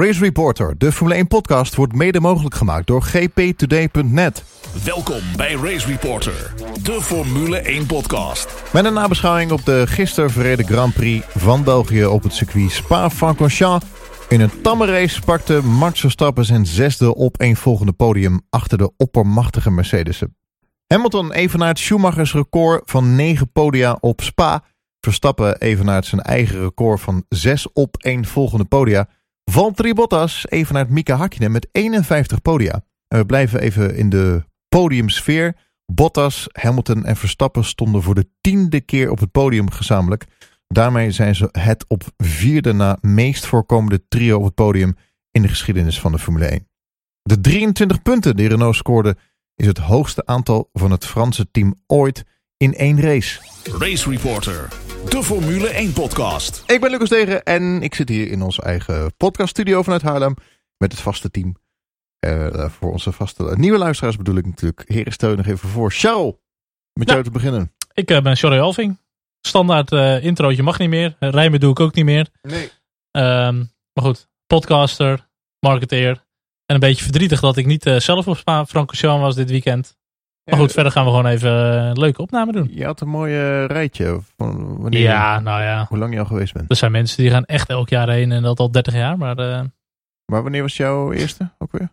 Race Reporter, de Formule 1 podcast, wordt mede mogelijk gemaakt door gptoday.net. Welkom bij Race Reporter, de Formule 1 podcast. Met een nabeschouwing op de gisteren verreden Grand Prix van België op het circuit Spa-Francorchamps. In een tamme race pakte Max Verstappen zijn zesde op een volgende podium achter de oppermachtige Mercedes'en. Hamilton evenaart Schumachers record van 9 podia op Spa. Verstappen evenaart zijn eigen record van 6 op één volgende podia. Valtteri Bottas evenaart Mika Hakkinen met 51 podia. En we blijven even in de podiumsfeer. Bottas, Hamilton en Verstappen stonden voor de tiende keer op het podium gezamenlijk. Daarmee zijn ze het op vierde na meest voorkomende trio op het podium in de geschiedenis van de Formule 1. De 23 punten die Renault scoorde is het hoogste aantal van het Franse team ooit in één race. Race Reporter, de Formule 1 podcast. Ik ben Lucas Degen en ik zit hier in onze eigen podcaststudio vanuit Haarlem met het vaste team. Uh, voor onze vaste nieuwe luisteraars bedoel ik natuurlijk. Heren, steun nog even voor. Charles, met jou te beginnen. Ik uh, ben Charlie Alving. Standaard uh, introotje mag niet meer. Rijmen doe ik ook niet meer. Nee. Um, maar goed, podcaster, marketeer. En een beetje verdrietig dat ik niet uh, zelf op Spa-Francorchamps was dit weekend. Maar goed, verder gaan we gewoon even een leuke opname doen. Je had een mooi rijtje. Van wanneer ja, nou ja. Hoe lang je al geweest bent. Er zijn mensen die gaan echt elk jaar heen en dat al 30 jaar. Maar, uh, maar wanneer was jouw eerste ook weer?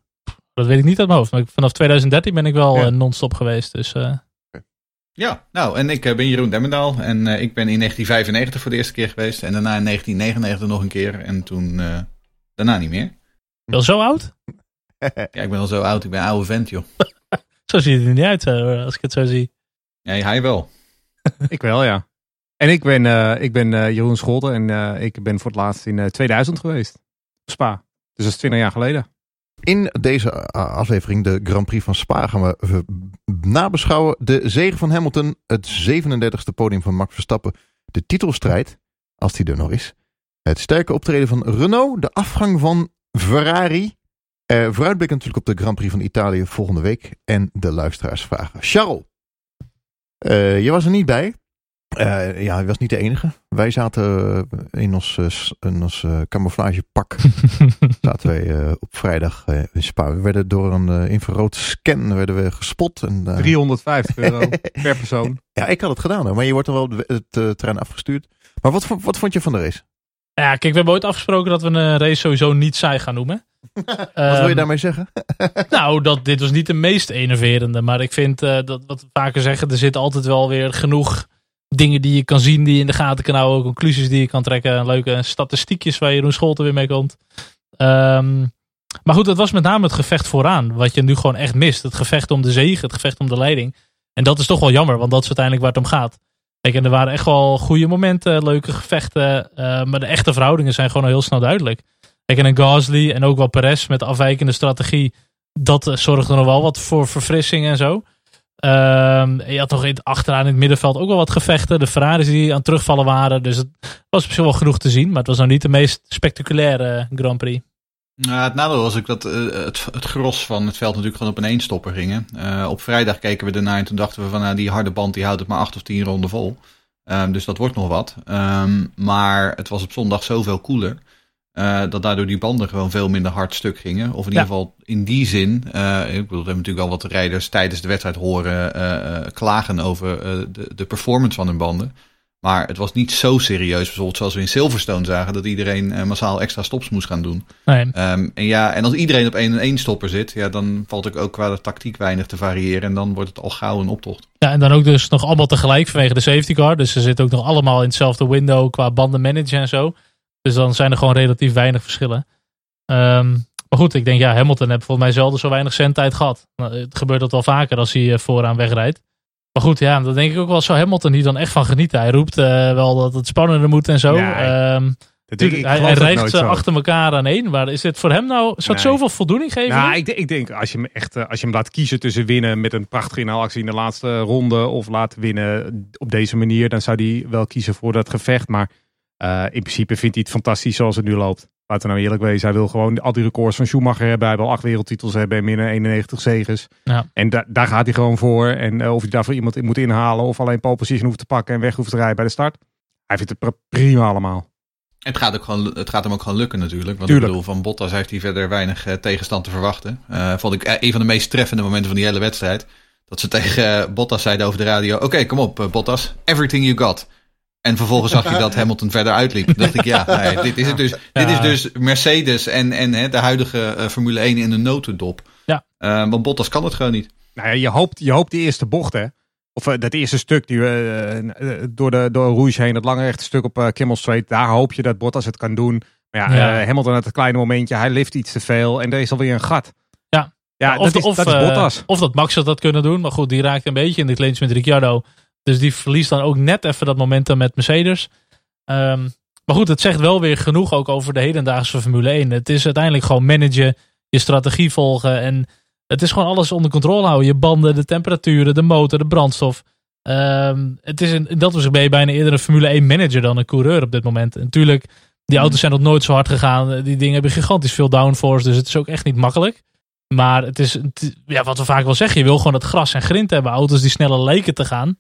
Dat weet ik niet uit mijn hoofd. Maar vanaf 2013 ben ik wel ja. non-stop geweest. Dus, uh... Ja, nou en ik ben Jeroen Demmendaal. En uh, ik ben in 1995 voor de eerste keer geweest. En daarna in 1999 nog een keer. En toen daarna niet meer. Wel zo oud? ja, ik ben al zo oud. Ik ben een oude vent, joh. zo ziet het er niet uit, als ik het zo zie. Ja, hij wel. ik wel, ja. En ik ben, uh, ik ben uh, Jeroen Scholten en uh, ik ben voor het laatst in 2000 geweest. Spa. Dus dat is 20 jaar geleden. In deze aflevering, de Grand Prix van Spa, gaan we nabeschouwen de zege van Hamilton, het 37e podium van Max Verstappen, de titelstrijd, als die er nog is, het sterke optreden van Renault, de afgang van Ferrari, uh, vooruitblik natuurlijk op de Grand Prix van Italië volgende week en de luisteraarsvragen. Charles, uh, je was er niet bij. Uh, ja, hij was niet de enige. Wij zaten in ons, in ons camouflagepak. zaten wij op vrijdag in Spa. We werden door een infrarood scan werden we gespot. En, 350 euro per persoon. Ja, ik had het gedaan. Maar je wordt er wel het terrein afgestuurd. Maar wat, wat vond je van de race? Ja, kijk, we hebben ooit afgesproken dat we een race sowieso niet saai gaan noemen. Wat wil je daarmee zeggen? nou, dat, dit was niet de meest enerverende. Maar ik vind uh, dat wat we vaker zeggen, er zit altijd wel weer genoeg dingen die je kan zien, die je in de gaten kan houden. Conclusies die je kan trekken. Leuke statistiekjes waar Jeroen Scholten weer mee komt. Um, maar goed, dat was met name het gevecht vooraan. Wat je nu gewoon echt mist. Het gevecht om de zege, het gevecht om de leiding. En dat is toch wel jammer, want dat is uiteindelijk waar het om gaat. Kijk, en er waren echt wel goede momenten, leuke gevechten. Uh, maar de echte verhoudingen zijn gewoon al heel snel duidelijk. Kijk, en Gasly en ook wel Perez met afwijkende strategie. Dat zorgde nog wel wat voor verfrissing en zo. Um, je had toch achteraan in het middenveld ook wel wat gevechten. De Ferraris die aan terugvallen waren. Dus het was misschien wel genoeg te zien. Maar het was nou niet de meest spectaculaire Grand Prix. Nou, het nadeel was ook dat uh, het, het gros van het veld natuurlijk gewoon op een eenstopper gingen. Op vrijdag keken we ernaar en toen dachten we van nou, die harde band die houdt het maar acht of tien ronden vol. Um, dus dat wordt nog wat. Um, maar het was op zondag zoveel koeler. Uh, dat daardoor die banden gewoon veel minder hard stuk gingen. Of in ieder geval in die zin. Uh, ik bedoel, we hebben natuurlijk al wat rijders tijdens de wedstrijd horen uh, klagen over de, de performance van hun banden. Maar het was niet zo serieus, bijvoorbeeld zoals we in Silverstone zagen, dat iedereen massaal extra stops moest gaan doen. Nee. Um, en ja, en als iedereen op één en één stopper zit, ja, dan valt ook qua de tactiek weinig te variëren. En dan wordt het al gauw een optocht. Ja, en dan ook dus nog allemaal tegelijk vanwege de safety car. Dus ze zitten ook nog allemaal in hetzelfde window qua banden managen en zo. Dus dan zijn er gewoon relatief weinig verschillen. Um, maar goed, ik denk ja, Hamilton heeft volgens mij zelden zo weinig zendtijd gehad. Nou, het gebeurt dat wel vaker als hij vooraan wegrijdt. Maar goed, ja, dan denk ik ook wel zo Hamilton hier dan echt van genieten. Hij roept uh, wel dat het spannender moet en zo. Ja, um, tuurlijk, hij, hij rijdt ze achter elkaar aan één. Maar is dit voor hem nou, zou het nee. zoveel voldoening geven? Nou, ik, ik, denk als je hem echt, als je hem laat kiezen tussen winnen met een prachtige inhaalactie in de laatste ronde. Of laten winnen op deze manier. Dan zou hij wel kiezen voor dat gevecht. Maar uh, in principe vindt hij het fantastisch zoals het nu loopt. Laten we nou eerlijk wezen. Hij wil gewoon al die records van Schumacher hebben. Hij wil acht wereldtitels hebben en minder 91 zegens. Ja. En da daar gaat hij gewoon voor. En uh, of hij daarvoor iemand moet inhalen of alleen pole position hoeft te pakken en weg hoeft te rijden bij de start. Hij vindt het prima allemaal. Het gaat, ook gewoon, het gaat hem ook gewoon lukken natuurlijk. Want Tuurlijk. ik bedoel, van Bottas heeft hij verder weinig eh, tegenstand te verwachten. Eh, vond ik eh, een van de meest treffende momenten van die hele wedstrijd. Dat ze tegen eh, Bottas zeiden over de radio... Oké, kom op eh, Bottas, everything you got. En vervolgens zag je dat Hamilton verder uitliep. Toen dacht ik, ja, nee, dit is het dus. Dit is dus Mercedes en, en hè, de huidige eh, Formule 1 in de notendop. Ja. Eh, want Bottas kan het gewoon niet. Nou ja, je hoopt, je hoopt die eerste bocht, hè. Of eh, dat eerste stuk die, door, de, door Rouge heen, dat lange rechte stuk op Kimmel Straight. Daar hoop je dat Bottas het kan doen. Maar ja, Ja. eh, Hamilton had het kleine momentje. Hij lift iets te veel en er is alweer een gat. Ja. Ja, of, dat, is, of, dat is Bottas. of dat Max had dat kunnen doen. Maar goed, die raakt een beetje in de clinch met Ricciardo. Dus die verliest dan ook net even dat momentum met Mercedes. Ehm, maar goed, het zegt wel weer genoeg ook over de hedendaagse Formule 1. Het is uiteindelijk gewoon managen, je strategie volgen. En het is gewoon alles onder controle houden. Je banden, de temperaturen, de motor, de brandstof. Ehm, het is in, dat opzicht ben je bijna eerder een Formule 1 manager dan een coureur op dit moment. En natuurlijk, die auto's zijn nog nooit zo hard gegaan. Die dingen hebben gigantisch veel downforce. Dus het is ook echt niet makkelijk. Maar het is, ja, wat we vaak wel zeggen, je wil gewoon het gras en grind hebben. Auto's die sneller lijken te gaan.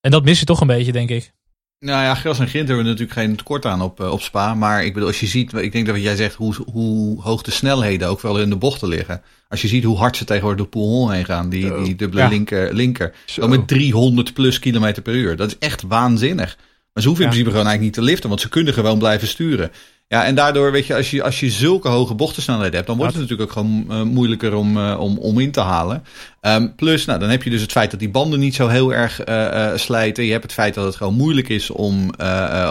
En dat mis je toch een beetje, denk ik. Nou ja, gras en grind hebben we natuurlijk geen tekort aan op, eh, op Spa. Maar ik bedoel, als je ziet, ik denk dat wat jij zegt, hoe, hoe hoog de snelheden ook wel in de bochten liggen. Als je ziet hoe hard ze tegenwoordig door Poelhon heen gaan, die, die dubbele Ja. linker, linker. Zo. Wel met 300 plus kilometer per uur. Dat is echt waanzinnig. Maar ze hoeven in principe gewoon eigenlijk niet te liften, want ze kunnen gewoon blijven sturen. Ja, en daardoor, weet je, als je, als je zulke hoge bochtensnelheden hebt, dan wordt het natuurlijk ook gewoon eh, moeilijker om, eh, om, om in te halen. Ehm, plus, nou, dan heb je dus het feit dat die banden niet zo heel erg eh, slijten. Je hebt het feit dat het gewoon moeilijk is om,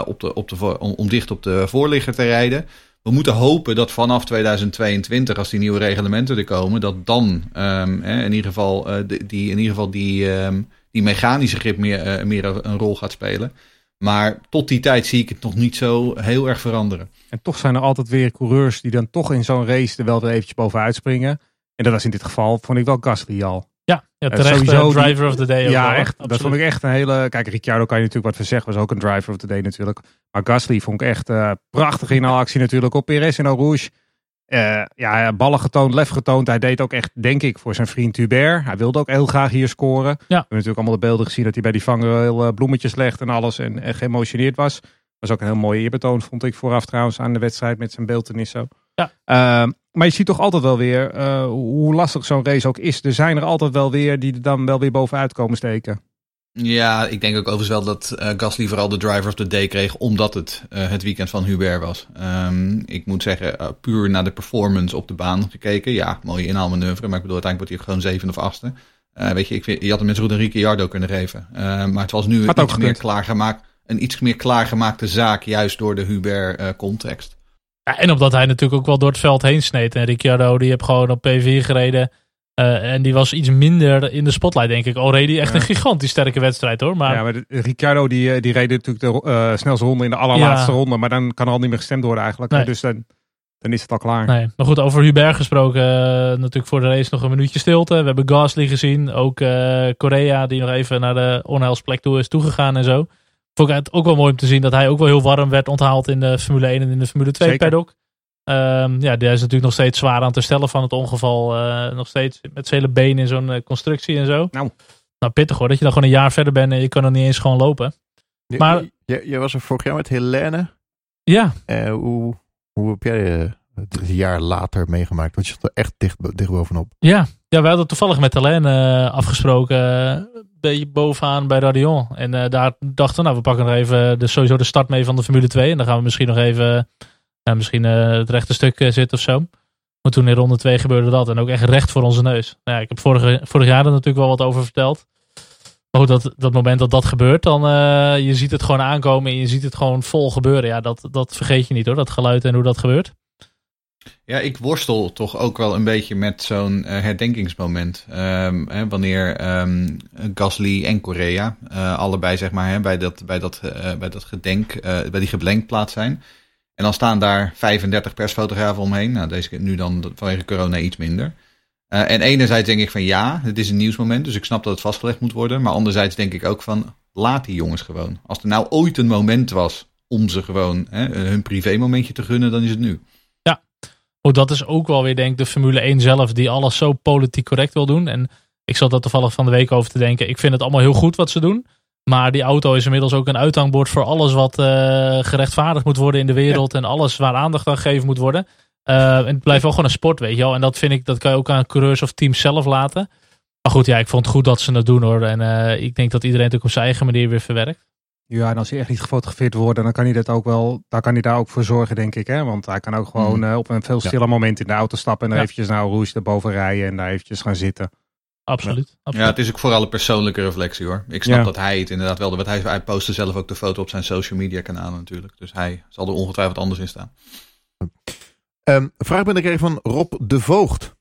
op de, op de, om, om dicht op de voorligger te rijden. We moeten hopen dat vanaf 2022, als die nieuwe reglementen er komen, dat dan ehm, in ieder geval, die, in ieder geval die, ehm, die mechanische grip meer, meer een rol gaat spelen. Maar tot die tijd zie ik het nog niet zo heel erg veranderen. En toch zijn er altijd weer coureurs die dan toch in zo'n race er wel weer eventjes bovenuit springen. En dat was in dit geval, vond ik wel Gasly al. Ja, ja Eh, terecht sowieso die- driver of the day. ja, wel, echt. Dat vond ik echt een hele... Kijk, Ricciardo kan je natuurlijk wat voor zeggen. Was ook een driver of the day natuurlijk. Maar Gasly vond ik echt eh, prachtig in actie natuurlijk. Op Perez en Rouge. Eh, ja, ballen getoond, lef getoond. Hij deed ook echt, denk ik, voor zijn vriend Hubert. Hij wilde ook heel graag hier scoren. We hebben natuurlijk allemaal de beelden gezien dat hij bij die vangrail eh, bloemetjes legt en alles. En, en geëmotioneerd was. was ook een heel mooie eerbetoon, vond ik vooraf trouwens aan de wedstrijd met zijn beeldenis zo. Ja. Ehm, maar je ziet toch altijd wel weer eh, hoe lastig zo'n race ook is. Er zijn er altijd wel weer die er dan wel weer bovenuit komen steken. Ja, ik denk ook overigens wel dat eh, Gasly vooral de driver of the day kreeg, omdat het eh, het weekend van Hubert was. Ehm, ik moet zeggen, eh, puur naar de performance op de baan gekeken. Ja, mooie inhaalmanoeuvre, maar ik bedoel, uiteindelijk wordt hij gewoon zevende of achtste. Weet je, ik vind, je had hem met een Ricciardo kunnen geven. Maar het was nu Had iets, meer klaargemaakt, een iets meer klaargemaakte zaak, juist door de Hubert-context. Ja, en omdat hij natuurlijk ook wel door het veld heen sneed. En Ricciardo die heeft gewoon op P4 gereden. Eh, en die was iets minder in de spotlight, denk ik. Already echt Ja. een gigantisch sterke wedstrijd hoor. Maar ja, maar de- Ricciardo die, eh, die reed natuurlijk de eh, snelste ronde in de allerlaatste Ja. ronde. Maar dan kan er al niet meer gestemd worden eigenlijk. Nee. Dus dan, dan is het al klaar. Nee, maar goed, over Hubert gesproken. natuurlijk voor de race nog een minuutje stilte. We hebben Gasly gezien. Ook Korea, die nog even naar de onheilsplek toe is toegegaan en zo. Vond ik het ook wel mooi om te zien dat hij ook wel heel warm werd onthaald in de Formule 1 en in de Formule 2 Zeker. paddock. Ehm, ja, die is natuurlijk nog steeds zwaar aan het herstellen van het ongeval. eh, nog steeds met zijn hele benen in zo'n eh, constructie en zo. Nou. nou, pittig hoor, dat je dan gewoon een jaar verder bent en je kan nog niet eens gewoon lopen. Je- Maar- je- je, was er vorig jaar met Helene. Ja, Eh, hoe, hoe heb jij het een jaar later meegemaakt? Want je stond er echt dicht, dicht bovenop. Ja, ja we hadden toevallig met eh, afgesproken. een beetje bovenaan bij Radion. En daar dachten we, nou, we pakken nog even de, sowieso de start mee van de Formule 2. En dan gaan we misschien nog even eh, misschien, eh, het rechte stuk eh, zitten of zo. Maar toen in ronde 2 gebeurde dat. En ook echt recht voor onze neus. Nou, ja, ik heb vorige, vorig jaar er natuurlijk wel wat over verteld. Maar dat, dat moment dat dat gebeurt, dan uh, je ziet het gewoon aankomen en je ziet het gewoon vol gebeuren. Ja, dat, dat vergeet je niet hoor, dat geluid en hoe dat gebeurt. Ja, ik worstel toch ook wel een beetje met zo'n herdenkingsmoment. Um, hè, wanneer um, Gasly en Korea allebei zeg maar, hè, bij, dat, bij, dat, bij dat gedenk, bij die gedenkplaats zijn. En dan staan daar 35 persfotografen omheen. Nou, deze keer nu dan vanwege corona iets minder. Uh, en enerzijds denk ik van ja, het is een nieuwsmoment, dus ik snap dat het vastgelegd moet worden. Maar anderzijds denk ik ook van laat die jongens gewoon. Als er nou ooit een moment was om ze gewoon hè, hun privémomentje te gunnen, dan is het nu. Ja, oh, dat is ook wel weer denk ik de Formule 1 zelf die alles zo politiek correct wil doen. En ik zat daar toevallig van de week over te denken. Ik vind het allemaal heel goed wat ze doen. Maar die auto is inmiddels ook een uithangbord voor alles wat uh, gerechtvaardigd moet worden in de wereld. En alles waar aandacht aan gegeven moet worden. Uh, en het blijft wel gewoon een sport, weet je wel. En dat vind ik, dat kan je ook aan coureurs of teams zelf laten. Maar goed, ja, ik vond het goed dat ze het doen hoor. En uh, ik denk dat iedereen het ook op zijn eigen manier weer verwerkt. Ja, en als hij echt niet gefotografeerd wordt, dan kan hij dat ook wel, daar kan hij daar ook voor zorgen, denk ik. Hè? Want hij kan ook gewoon mm. op een veel stiller ja. moment in de auto stappen en ja. eventjes nou roes erboven rijden en daar eventjes gaan zitten. Absoluut, ja. absoluut. Ja, het is ook vooral een persoonlijke reflectie hoor. Ik snap dat hij het inderdaad wel, want hij, hij postte zelf ook de foto op zijn social media kanalen natuurlijk. Dus hij zal er ongetwijfeld anders in staan. Um, vraag ben ik van Rob de Voogd.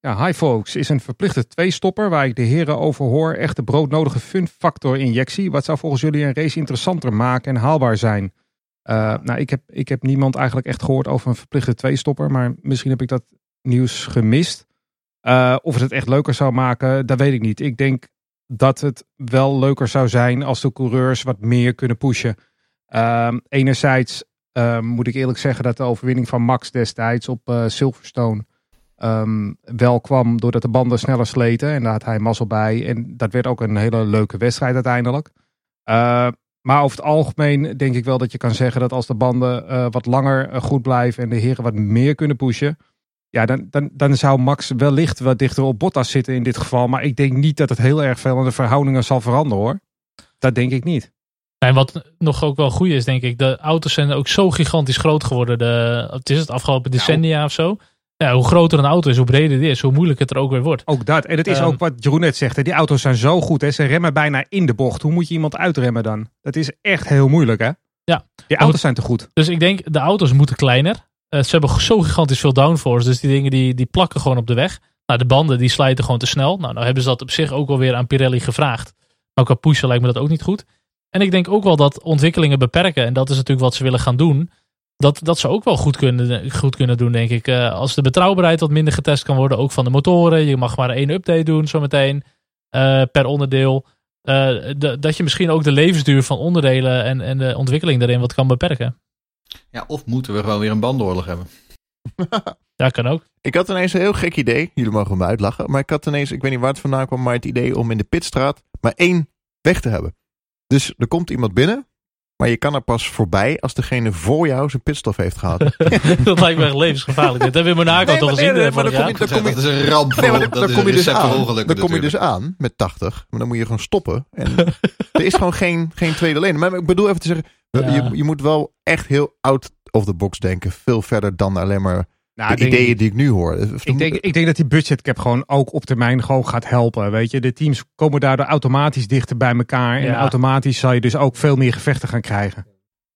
Ja, High Folks is een verplichte twee-stopper waar ik de heren over hoor. Echt de broodnodige fun-factor injectie. Wat zou volgens jullie een race interessanter maken en haalbaar zijn? Uh, nou, ik heb, ik heb niemand eigenlijk echt gehoord over een verplichte twee-stopper. Maar misschien heb ik dat nieuws gemist. Uh, of het het echt leuker zou maken, dat weet ik niet. Ik denk dat het wel leuker zou zijn als de coureurs wat meer kunnen pushen. Uh, enerzijds um, moet ik eerlijk zeggen dat de overwinning van Max destijds op uh, Silverstone um, wel kwam doordat de banden sneller sleten. En daar had hij mazzel bij. En dat werd ook een hele leuke wedstrijd uiteindelijk. Maar over het algemeen denk ik wel dat je kan zeggen dat als de banden uh, wat langer goed blijven en de heren wat meer kunnen pushen. Ja, dan, dan, dan zou Max wellicht wat dichter op Bottas zitten in dit geval. Maar ik denk niet dat het heel erg veel aan de verhoudingen zal veranderen hoor. Dat denk ik niet. En wat nog ook wel goed is, denk ik, de auto's zijn ook zo gigantisch groot geworden. De, het is het afgelopen decennia nou. of zo. Ja, hoe groter een auto is, hoe breder die is, hoe moeilijk het er ook weer wordt. Ook dat. En het is um, ook wat Jeroen net zegt. Hè. Die auto's zijn zo goed. Hè. Ze remmen bijna in de bocht. Hoe moet je iemand uitremmen dan? Dat is echt heel moeilijk hè. Ja. Die auto's zijn te goed. Dus ik denk, de auto's moeten kleiner. Uh, ze hebben zo gigantisch veel downforce. Dus die dingen die, die plakken gewoon op de weg. Nou, de banden die slijten gewoon te snel. Nou, nou hebben ze dat op zich ook wel weer aan Pirelli gevraagd. Maar qua pushen lijkt me dat ook niet goed. En ik denk ook wel dat ontwikkelingen beperken. En dat is natuurlijk wat ze willen gaan doen. Dat, dat ze ook wel goed kunnen, goed kunnen doen, denk ik. Uh, als de betrouwbaarheid wat minder getest kan worden. Ook van de motoren. Je mag maar één update doen zometeen. Uh, per onderdeel. De, dat je misschien ook de levensduur van onderdelen en, en de ontwikkeling daarin wat kan beperken. Ja, of moeten we gewoon weer een bandenoorlog hebben? ja, kan ook. Ik had ineens een heel gek idee. Jullie mogen me uitlachen. Maar ik had ineens, ik weet niet waar het vandaan kwam, maar het idee om in de pitstraat maar één weg te hebben. Dus er komt iemand binnen, maar je kan er pas voorbij als degene voor jou zijn pitstop heeft gehad. dat lijkt me echt levensgevaarlijk. Dat hebben we in Monaco nee, toch gezien. Nee, nee, maar dan kom je, dan kom je, dat is een ramp. Nee, maar dan, kom je dus aan. Dan kom je dus aan met 80, maar dan moet je gewoon stoppen. En er is gewoon geen, geen tweede lane. Maar ik bedoel even te zeggen. Je, je moet wel echt heel out of the box denken. Veel verder dan alleen maar nou, de ideeën die ik nu hoor. Ik denk, ik denk dat die budgetcap gewoon ook op termijn gewoon gaat helpen. Weet je, de teams komen daardoor automatisch dichter bij elkaar. En ja. automatisch zal je dus ook veel meer gevechten gaan krijgen.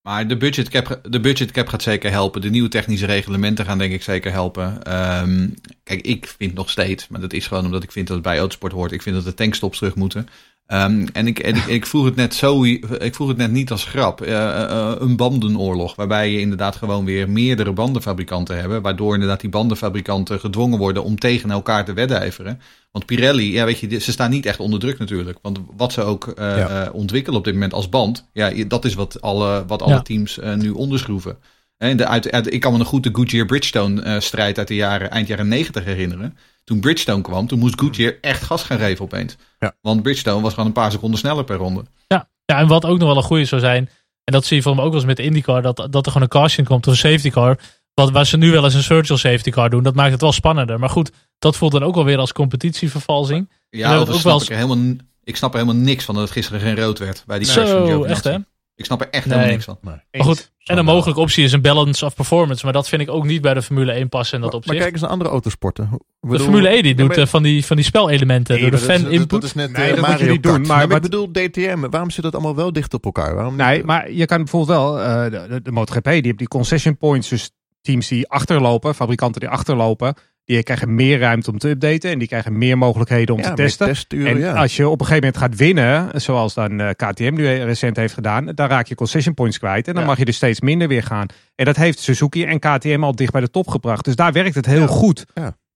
Maar de budgetcap, de budgetcap gaat zeker helpen. De nieuwe technische reglementen gaan denk ik zeker helpen. Um, kijk, ik vind nog steeds, maar dat is gewoon omdat ik vind dat het bij autosport hoort. Ik vind dat de tankstops terug moeten. Um, en ik, en ik, ik vroeg het net zo, ik vroeg het net niet als grap. Uh, uh, een bandenoorlog, waarbij je inderdaad gewoon weer meerdere bandenfabrikanten hebben, waardoor inderdaad die bandenfabrikanten gedwongen worden om tegen elkaar te wedijveren. Want Pirelli, ja, weet je, ze staan niet echt onder druk natuurlijk. Want wat ze ook uh, ja. ontwikkelen op dit moment als band, ja, dat is wat alle, wat alle ja. teams nu onderschroeven. En de, uit, uit, ik kan me nog goed de Goodyear Bridgestone strijd uit de jaren, eind jaren 90 herinneren toen Bridgestone kwam, toen moest Goodyear echt gas gaan geven opeens. Ja. Want Bridgestone was gewoon een paar seconden sneller per ronde. Ja. ja, en wat ook nog wel een goede zou zijn, en dat zie je van me ook wel eens met de IndyCar, dat, dat er gewoon een caution komt of een safety car. Wat, waar ze nu wel eens een virtual safety car doen, dat maakt het wel spannender. Maar goed, dat voelt dan ook wel weer als competitievervalsing. Ja, ook wel eens... ik, helemaal, ik snap er helemaal niks van dat het gisteren geen rood werd. Bij die Zo, echt hè? Ik snap er echt nee. helemaal niks van. Nee. Maar goed, en een mogelijke optie is een balance of performance. Maar dat vind ik ook niet bij de Formule 1 passen in dat maar, opzicht. Maar kijk eens naar andere autosporten. De Formule 1 die doet maar... van, die, van die spelelementen nee, door de fan input. Dat is net nee, uh, dat moet je niet doen. Maar, maar ik bedoel DTM, waarom zit dat allemaal wel dicht op elkaar? Waarom nee, maar je kan bijvoorbeeld wel, uh, de, de MotoGP die heeft die concession points. Dus teams die achterlopen, fabrikanten die achterlopen. Die krijgen meer ruimte om te updaten en die krijgen meer mogelijkheden om ja, te testen. Testuren, en ja. als je op een gegeven moment gaat winnen, zoals dan uh, KTM nu recent heeft gedaan, dan raak je concession points kwijt en dan ja. mag je dus steeds minder weer gaan. En dat heeft Suzuki en KTM al dicht bij de top gebracht. Dus daar werkt het heel goed.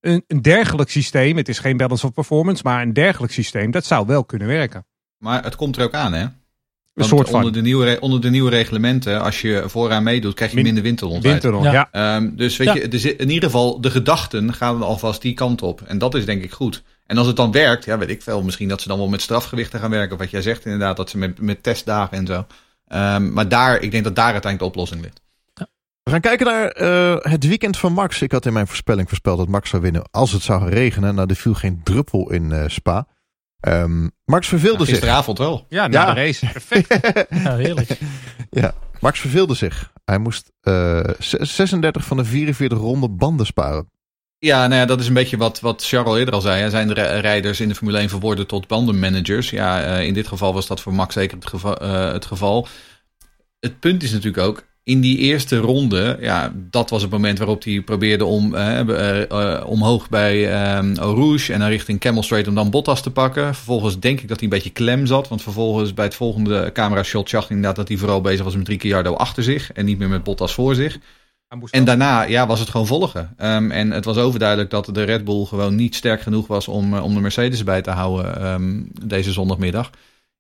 Een, een dergelijk systeem, het is geen balance of performance, maar een dergelijk systeem, dat zou wel kunnen werken. Maar het komt er ook aan, hè? Een soort van. Onder de, nieuwe, onder de nieuwe reglementen, als je vooraan meedoet, krijg je Min, minder winterrond. Winterrond, ja. ja. Um, dus weet ja. je, in ieder geval, de gedachten gaan alvast die kant op. En dat is denk ik goed. En als het dan werkt, ja, weet ik veel. Misschien dat ze dan wel met strafgewichten gaan werken. Of wat jij zegt inderdaad, dat ze met, met testdagen en zo. Um, maar daar, ik denk dat daar uiteindelijk de oplossing ligt. We gaan kijken naar uh, het weekend van Max. Ik had in mijn voorspelling voorspeld dat Max zou winnen als het zou regenen. Nou, er viel geen druppel in uh, Spa. Um, Max verveelde zich. Gisteravond wel. Ja, na ja. de race. Perfect. ja, heerlijk. ja, Max verveelde zich. Hij moest uh, 36 van de 44 ronden banden sparen. Ja, nou ja, dat is een beetje wat, wat Charles eerder al zei. Er zijn de rijders in de Formule 1 verworden tot bandenmanagers. Ja, uh, in dit geval was dat voor Max zeker het, geva uh, het geval. Het punt is natuurlijk ook, in die eerste ronde, ja, dat was het moment waarop hij probeerde om uh, uh, omhoog bij Eau Rouge en dan richting Camel Straight om dan Bottas te pakken. Vervolgens denk ik dat hij een beetje klem zat, want vervolgens bij het volgende camera shot zag hij inderdaad dat hij vooral bezig was met Ricciardo achter zich en niet meer met Bottas voor zich. En daarna ja, was het gewoon volgen. Um, en het was overduidelijk dat de Red Bull gewoon niet sterk genoeg was om, om de Mercedes bij te houden um, deze zondagmiddag.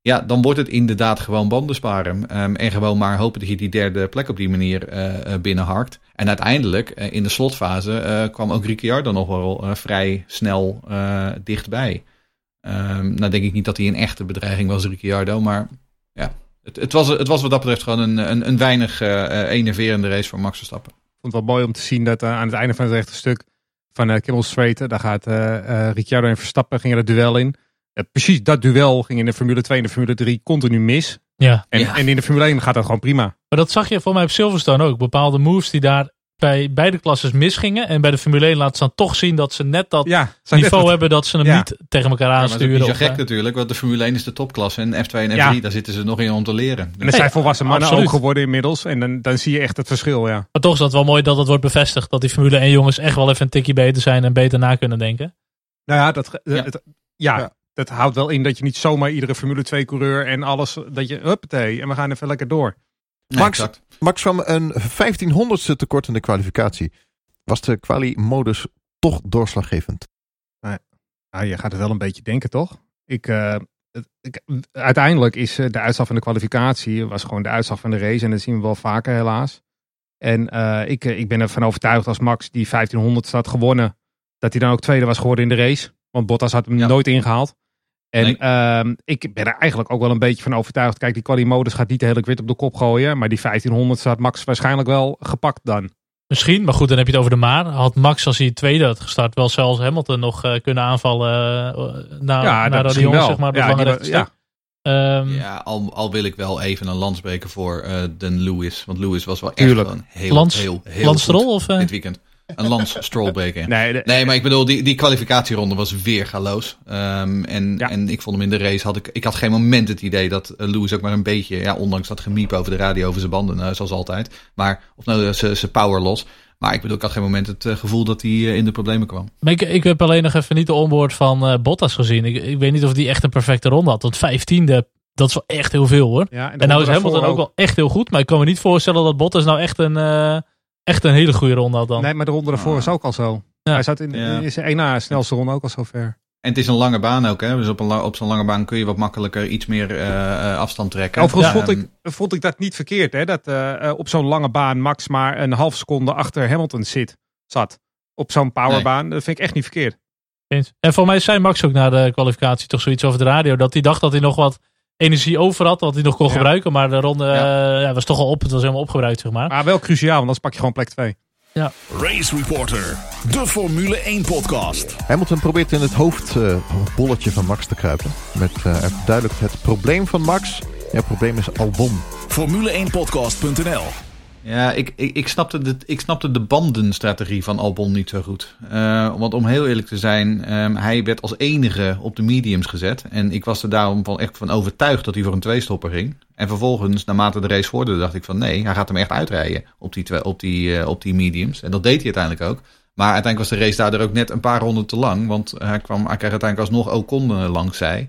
Ja, dan wordt het inderdaad gewoon banden sparen. Um, en gewoon maar hopen dat je die derde plek op die manier uh, binnenharkt. En uiteindelijk, uh, in de slotfase, kwam ook Ricciardo nog wel vrij snel dichtbij. Um, nou denk ik niet dat hij een echte bedreiging was, Ricciardo. Maar ja, het, het, was, het was wat dat betreft gewoon een, een, een weinig enerverende race voor Max Verstappen. Ik vond het wel mooi om te zien dat aan het einde van het rechte stuk van uh, Kimmel daar gaat Ricciardo en Verstappen gingen het duel in. Uh, precies dat duel ging in de Formule 2 en de Formule 3 continu mis. Ja. En, Ja. en in de Formule 1 gaat dat gewoon prima. Maar dat zag je voor mij op Silverstone ook. Bepaalde moves die daar bij beide klasses misgingen. En bij de Formule 1 laten ze dan toch zien dat ze net dat Ja, niveau hebben dat ze hem Ja. niet tegen elkaar Ja, maar dat is aansturen. niet zo gek eh, natuurlijk, want de Formule 1 is de topklasse. En F2 en F3, Ja. daar zitten ze nog in om te leren. En Nee, zijn volwassen mannen absoluut. ook geworden inmiddels. En dan, dan zie je echt het verschil, ja. Maar toch is dat wel mooi dat het wordt bevestigd. Dat die Formule 1 jongens echt wel even een tikje beter zijn en beter na kunnen denken. Nou ja, dat, Ja. het- ja, Ja. Dat houdt wel in dat je niet zomaar iedere Formule 2 coureur en alles, dat je, huppatee, en we gaan even lekker door. Nee, Max- exact. Max kwam een 1500ste tekort in de kwalificatie. Was de quali-modus toch doorslaggevend? Nou, je gaat het wel een beetje denken, toch? Ik, eh, het- ik, uiteindelijk is eh, de uitslag van de kwalificatie was gewoon de uitslag van de race. En dat zien we wel vaker helaas. En eh, ik, ik ben ervan overtuigd als Max die 1500 had gewonnen, dat hij dan ook tweede was geworden in de race. Want Bottas had hem Ja. nooit ingehaald. En Nee. ehm, ik ben er eigenlijk ook wel een beetje van overtuigd. Kijk, die quali-modus gaat niet de hele kwit op de kop gooien. Maar die 1500 had Max waarschijnlijk wel gepakt dan. Misschien, maar goed, dan heb je het over de Maar. Had Max, als hij tweede had gestart, wel zelfs Hamilton nog eh, kunnen aanvallen uh, na, Ja, dat naar jongens, zeg maar, Ja, die ja. Ehm, Ja, al, al wil ik wel even een lans breken voor eh Den Lewis. Want Lewis was wel echt Tuurlijk. gewoon heel, Lans- heel, heel Stroll of... eh, dit weekend. Een Stroll breken. Nee, de- Nee, maar ik bedoel, die, die kwalificatieronde was weer galoos. Ehm, en, Ja. en ik vond hem in de race, had ik, ik had geen moment het idee dat eh, Lewis ook maar een beetje, ja, ondanks dat gemiep over de radio over zijn banden, eh, zoals altijd. Maar, of nou, eh, zijn power los. Maar ik bedoel, ik had geen moment het gevoel dat hij in de problemen kwam. Maar ik, ik heb alleen nog even niet de onboard van eh, Bottas gezien. Ik, ik weet niet of die echt een perfecte ronde had. Want vijftiende, dat is wel echt heel veel hoor. ja, En nou is Hamilton daarvoor ook wel echt heel goed. Maar ik kan me niet voorstellen dat Bottas nou echt een, eh, echt een hele goede ronde had dan. Nee, maar de ronde daarvoor Ah. is ook al zo. Ja. Hij zat in, Ja. in zijn snelste ronde ook al zo ver. En het is een lange baan ook, hè. Dus op, een op zo'n lange baan kun je wat makkelijker iets meer eh, eh, afstand trekken. Overigens Ja, vond, ik, vond ik dat niet verkeerd. Hè? Dat eh, op zo'n lange baan Max maar een half seconde achter Hamilton zit, zat. Op zo'n powerbaan. Dat vind ik echt niet verkeerd. Eens. En voor mij zei Max ook na de kwalificatie toch zoiets over de radio. Dat hij dacht dat hij nog wat energie over had. Wat hij nog kon Ja. gebruiken. Maar de ronde Ja. eh, ja, was toch al op. Het was helemaal opgebruikt zeg maar. Maar wel cruciaal, want anders pak je gewoon plek 2. Race Reporter, de Formule 1 podcast. Hamilton probeert in het hoofdbolletje van Max te kruipen. Met eh, duidelijk het probleem van Max. Ja, het probleem is Albon. Formule1podcast.nl Ja, ik, ik, ik, snapte de, ik snapte de bandenstrategie van Albon niet zo goed. Eh, want om heel eerlijk te zijn, ehm, hij werd als enige op de mediums gezet. En ik was er daarom van, echt van overtuigd dat hij voor een tweestopper ging. En vervolgens, naarmate de race vorderde, dacht ik van nee, hij gaat hem echt uitrijden op die, op die, eh, op die mediums. En dat deed hij uiteindelijk ook. Maar uiteindelijk was de race daardoor ook net een paar ronden te lang. Want hij, kwam, hij kreeg uiteindelijk alsnog Ocon eh, langs zij.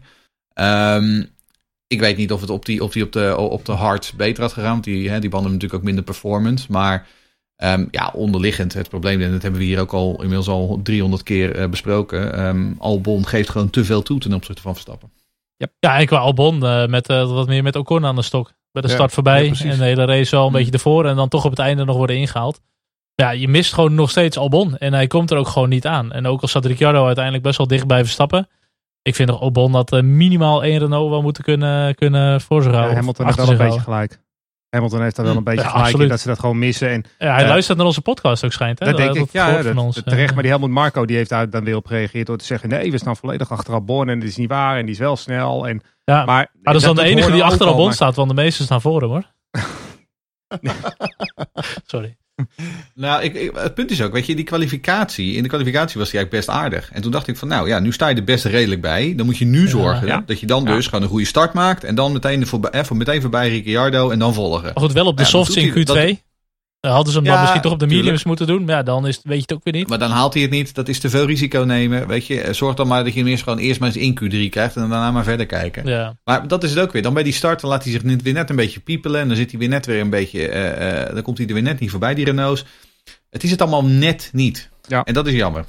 Ehm, ik weet niet of het op, die, of die op, de, op de hard beter had gegaan. Want die, hè, die banden hebben natuurlijk ook minder performance. Maar ehm, ja, onderliggend het probleem, en dat hebben we hier ook al inmiddels al 300 keer eh, besproken. ehm, Albon geeft gewoon te veel toe ten opzichte van Verstappen. Ja, ik wou Albon eh, met eh, wat meer met Ocon aan de stok. Bij de Ja, start voorbij ja, en de hele race al een Hmm. beetje ervoor. En dan toch op het einde nog worden ingehaald. ja, je mist gewoon nog steeds Albon. En hij komt er ook gewoon niet aan. En ook al staat Ricciardo uiteindelijk best wel dicht bij Verstappen. Ik vind nog Albon dat uh, minimaal één Renault wel moeten kunnen, kunnen voor zich houden. Ja, Hamilton heeft wel een beetje gelijk. Hamilton heeft daar wel een beetje ja, gelijk absoluut. in dat ze dat gewoon missen. En, ja, hij uh, luistert naar onze podcast ook schijnt. Hè? Dat, dat denk ik, ja, dat, ons, terecht. Maar die Helmut Marco die heeft daar dan weer op gereageerd door te zeggen... nee, we staan volledig achter Albon en dat is niet waar en die is wel snel. En, ja, maar, maar dat is dan de enige die achter Albon staat, want de meeste staan voor hem hoor. Sorry. Nou, ik, ik, het punt is ook, weet je, die kwalificatie. In de kwalificatie was hij eigenlijk best aardig. En toen dacht ik van, nou ja, nu sta je er best redelijk bij. Dan moet je nu zorgen ja, ja. dat je dan dus gewoon een goede start maakt. En dan meteen, voorbij, eh, meteen voorbij Ricciardo en dan volgen. Maar goed, wel op de softs in Q2. Dat, uh, hadden ze hem dan misschien toch op de mediums tuurlijk. moeten doen. Maar ja, dan is, weet je het ook weer niet. Maar dan haalt hij het niet. Dat is te veel risico nemen. Weet je, zorg dan maar dat je hem eerst gewoon eerst maar eens in Q3 krijgt. En daarna maar verder kijken. Ja. Maar dat is het ook weer. Dan bij die start dan laat hij zich weer net een beetje piepelen. En dan zit hij weer net weer een beetje. Uh, uh, dan komt hij er weer net niet voorbij, die Renaults. Het is het allemaal net niet. Ja. En dat is jammer.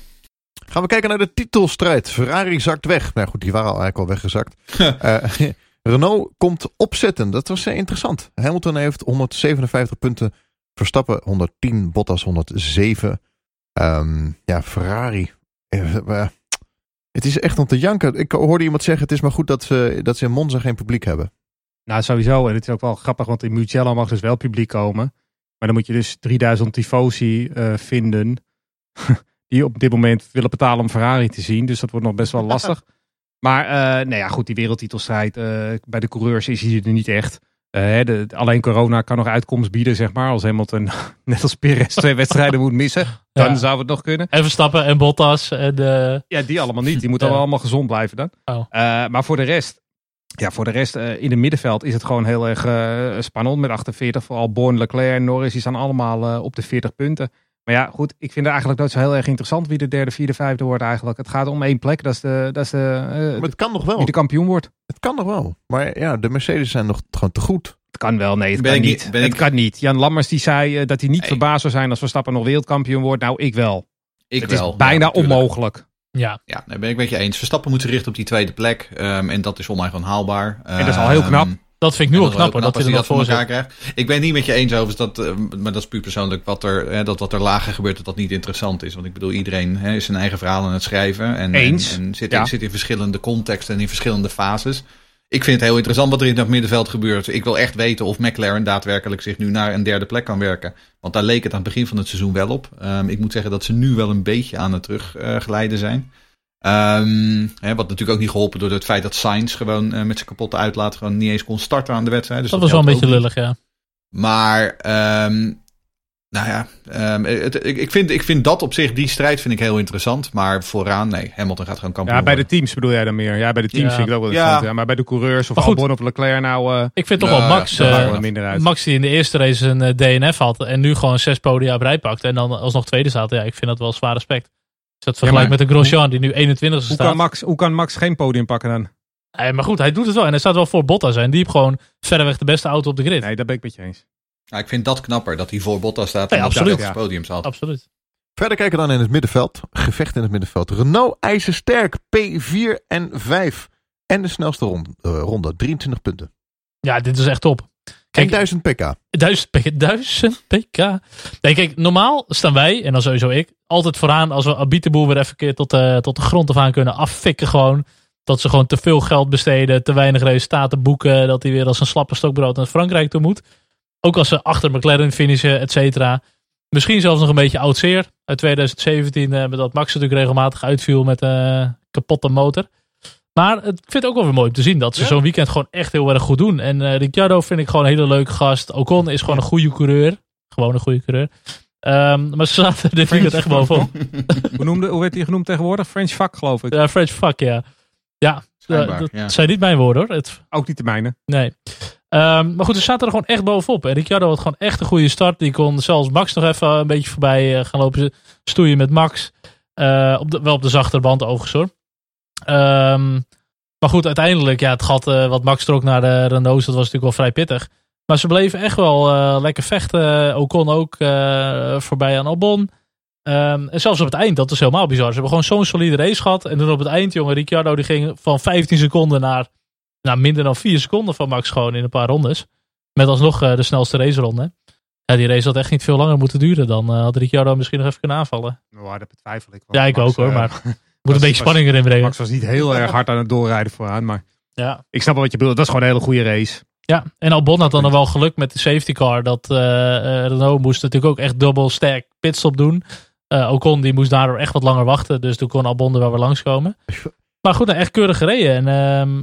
Gaan we kijken naar de titelstrijd. Ferrari zakt weg. Nou goed, die waren al eigenlijk al weggezakt. uh, Renault komt opzetten. Dat was interessant. Hamilton heeft 157 punten. Verstappen 110. Bottas 107. Um, ja, Ferrari. Uh, het is echt om te janken. Ik hoorde iemand zeggen: het is maar goed dat ze, dat ze in Monza geen publiek hebben. Nou, sowieso. En het is ook wel grappig, want in Mugello mag dus wel publiek komen. Maar dan moet je dus 3000 tifosi uh, vinden. die op dit moment willen betalen om Ferrari te zien. Dus dat wordt nog best wel lastig. maar uh, nou ja, goed, die wereldtitelstrijd uh, bij de coureurs is hier er niet echt. De, alleen corona kan nog uitkomst bieden, zeg maar. Als Hamilton, net als Perez, twee wedstrijden moet missen. Dan ja. zou het nog kunnen. En Verstappen en Bottas. En, Ja, die allemaal niet. Die moeten ja. allemaal gezond blijven dan. Oh. maar voor de rest, ja, voor de rest in het middenveld is het gewoon heel erg spannend met 48. Vooral Born, Leclerc en Norris die staan allemaal op de 40 punten. Maar ja, goed, ik vind het eigenlijk nooit zo heel erg interessant wie de derde, vierde, vijfde wordt eigenlijk. Het gaat om één plek, dat is de, dat is de, maar het kan nog wel. wie de kampioen wordt. Het kan nog wel. Maar ja, de Mercedes zijn nog gewoon te goed. Het kan wel, nee, het ben kan niet. het ik... kan niet. Jan Lammers die zei dat hij niet nee. verbaasd zou zijn als Verstappen nog wereldkampioen wordt. Nou, ik wel. Ik het wel. is bijna ja, onmogelijk. Ja, ja daar ben ik met je eens. Verstappen moet zich richten op die tweede plek. Um, en dat is gewoon haalbaar. En dat is al heel knap. Dat vind ik nu al knap, knap dat hij dat voor elkaar krijgt. Ik ben niet met je eens over dat, uh, maar dat is puur persoonlijk wat er, hè, dat wat er lager gebeurt, dat dat niet interessant is. Want ik bedoel, iedereen hè, is zijn eigen verhaal aan het schrijven. En, eens. en, en zit, ja. in, zit in verschillende contexten en in verschillende fases. Ik vind het heel interessant wat er in dat middenveld gebeurt. Ik wil echt weten of McLaren daadwerkelijk zich nu naar een derde plek kan werken. Want daar leek het aan het begin van het seizoen wel op. Um, ik moet zeggen dat ze nu wel een beetje aan het terugglijden uh, zijn. Um, hè, wat natuurlijk ook niet geholpen door het feit dat Sainz gewoon uh, met zijn kapotte uitlaat gewoon niet eens kon starten aan de wedstrijd. Dus dat, dat was wel een beetje lullig, ja. Maar, um, nou ja, um, het, ik, ik, vind, ik vind dat op zich, die strijd vind ik heel interessant. Maar vooraan, nee, Hamilton gaat gewoon kampioen Ja, bij worden. de teams bedoel jij dan meer. Ja, bij de teams ja. vind ik dat wel interessant. Ja. ja. maar bij de coureurs of Albon of Leclerc nou... Uh, ik vind toch wel Max, uh, minder uit. Max die in de eerste race een uh, DNF had en nu gewoon zes podia op rij pakt. En dan alsnog tweede staat. Ja, ik vind dat wel zwaar respect. Dus dat vergelijkt ja, met een Grosjean die nu 21 hoe staat. Kan Max, hoe kan Max geen podium pakken dan? Nee, maar goed, hij doet het wel. En hij staat wel voor Bottas. En die heeft gewoon verreweg de beste auto op de grid. Nee, dat ben ik met je eens. Ja, ik vind dat knapper, dat hij voor Bottas staat ja, en absoluut. op het podium staat. Absoluut. Verder kijken dan in het middenveld. Gevecht in het middenveld. Renault ijzersterk. P4 en 5. En de snelste ronde, uh, ronde 23 punten. Ja, dit is echt top. Kijk, 1000 pk. 1000 pk. 1000 pk. Nee, kijk, normaal staan wij, en dan sowieso ik, altijd vooraan als we Abiteboel weer even keer tot de, tot de grond af aan kunnen affikken gewoon. Dat ze gewoon te veel geld besteden, te weinig resultaten boeken. Dat hij weer als een slappe stokbrood naar Frankrijk toe moet. Ook als ze achter McLaren finishen, et cetera. Misschien zelfs nog een beetje oud zeer. Uit 2017, eh, met dat Max natuurlijk regelmatig uitviel met een uh, kapotte motor. Maar ik vind het ook wel weer mooi om te zien dat ze ja. zo'n weekend gewoon echt heel erg goed doen. En uh, Ricciardo vind ik gewoon een hele leuke gast. Ocon is gewoon een goede coureur. Gewoon een goede coureur. Um, maar ze zaten dit weekend echt bovenop. hoe, noemde, hoe werd hij genoemd tegenwoordig? French fuck geloof ik. Ja, French fuck, ja. Ja, uh, dat ja. zijn niet mijn woorden hoor. Het... Ook niet de mijne. Nee. Um, maar goed, ze zaten er gewoon echt bovenop. En Ricciardo had gewoon echt een goede start. Die kon zelfs Max nog even een beetje voorbij uh, gaan lopen stoeien met Max. Uh, op de, wel op de zachtere band overigens hoor. Um, maar goed, uiteindelijk, ja, het gat uh, wat Max trok naar de Renaults, dat was natuurlijk wel vrij pittig. Maar ze bleven echt wel uh, lekker vechten. Ocon ook uh, voorbij aan Albon. Um, en zelfs op het eind, dat is helemaal bizar. Ze hebben gewoon zo'n solide race gehad. En toen op het eind, jongen, Ricciardo die ging van 15 seconden naar nou, minder dan 4 seconden van Max gewoon in een paar rondes. Met alsnog de snelste raceronde. Ja, die race had echt niet veel langer moeten duren. Dan eh, had Ricciardo misschien nog even kunnen aanvallen. Nou, dat betwijfel ik. want Ja, ik Max, ook hoor. eh, Maar moet een beetje was- spanning erin brengen. Max was niet heel erg hard aan het doorrijden vooraan. Maar Ja. ik snap wel wat je bedoelt. Dat is gewoon een hele goede race. ja, en Albon had dan wel geluk met de safety car. Dat eh, eh, Renault moest natuurlijk ook echt dubbel sterk pitstop doen. Eh Ocon die moest daardoor echt wat langer wachten. Dus toen kon Albon er wel weer langskomen. Maar goed, nou, echt keurig gereden. En ehm,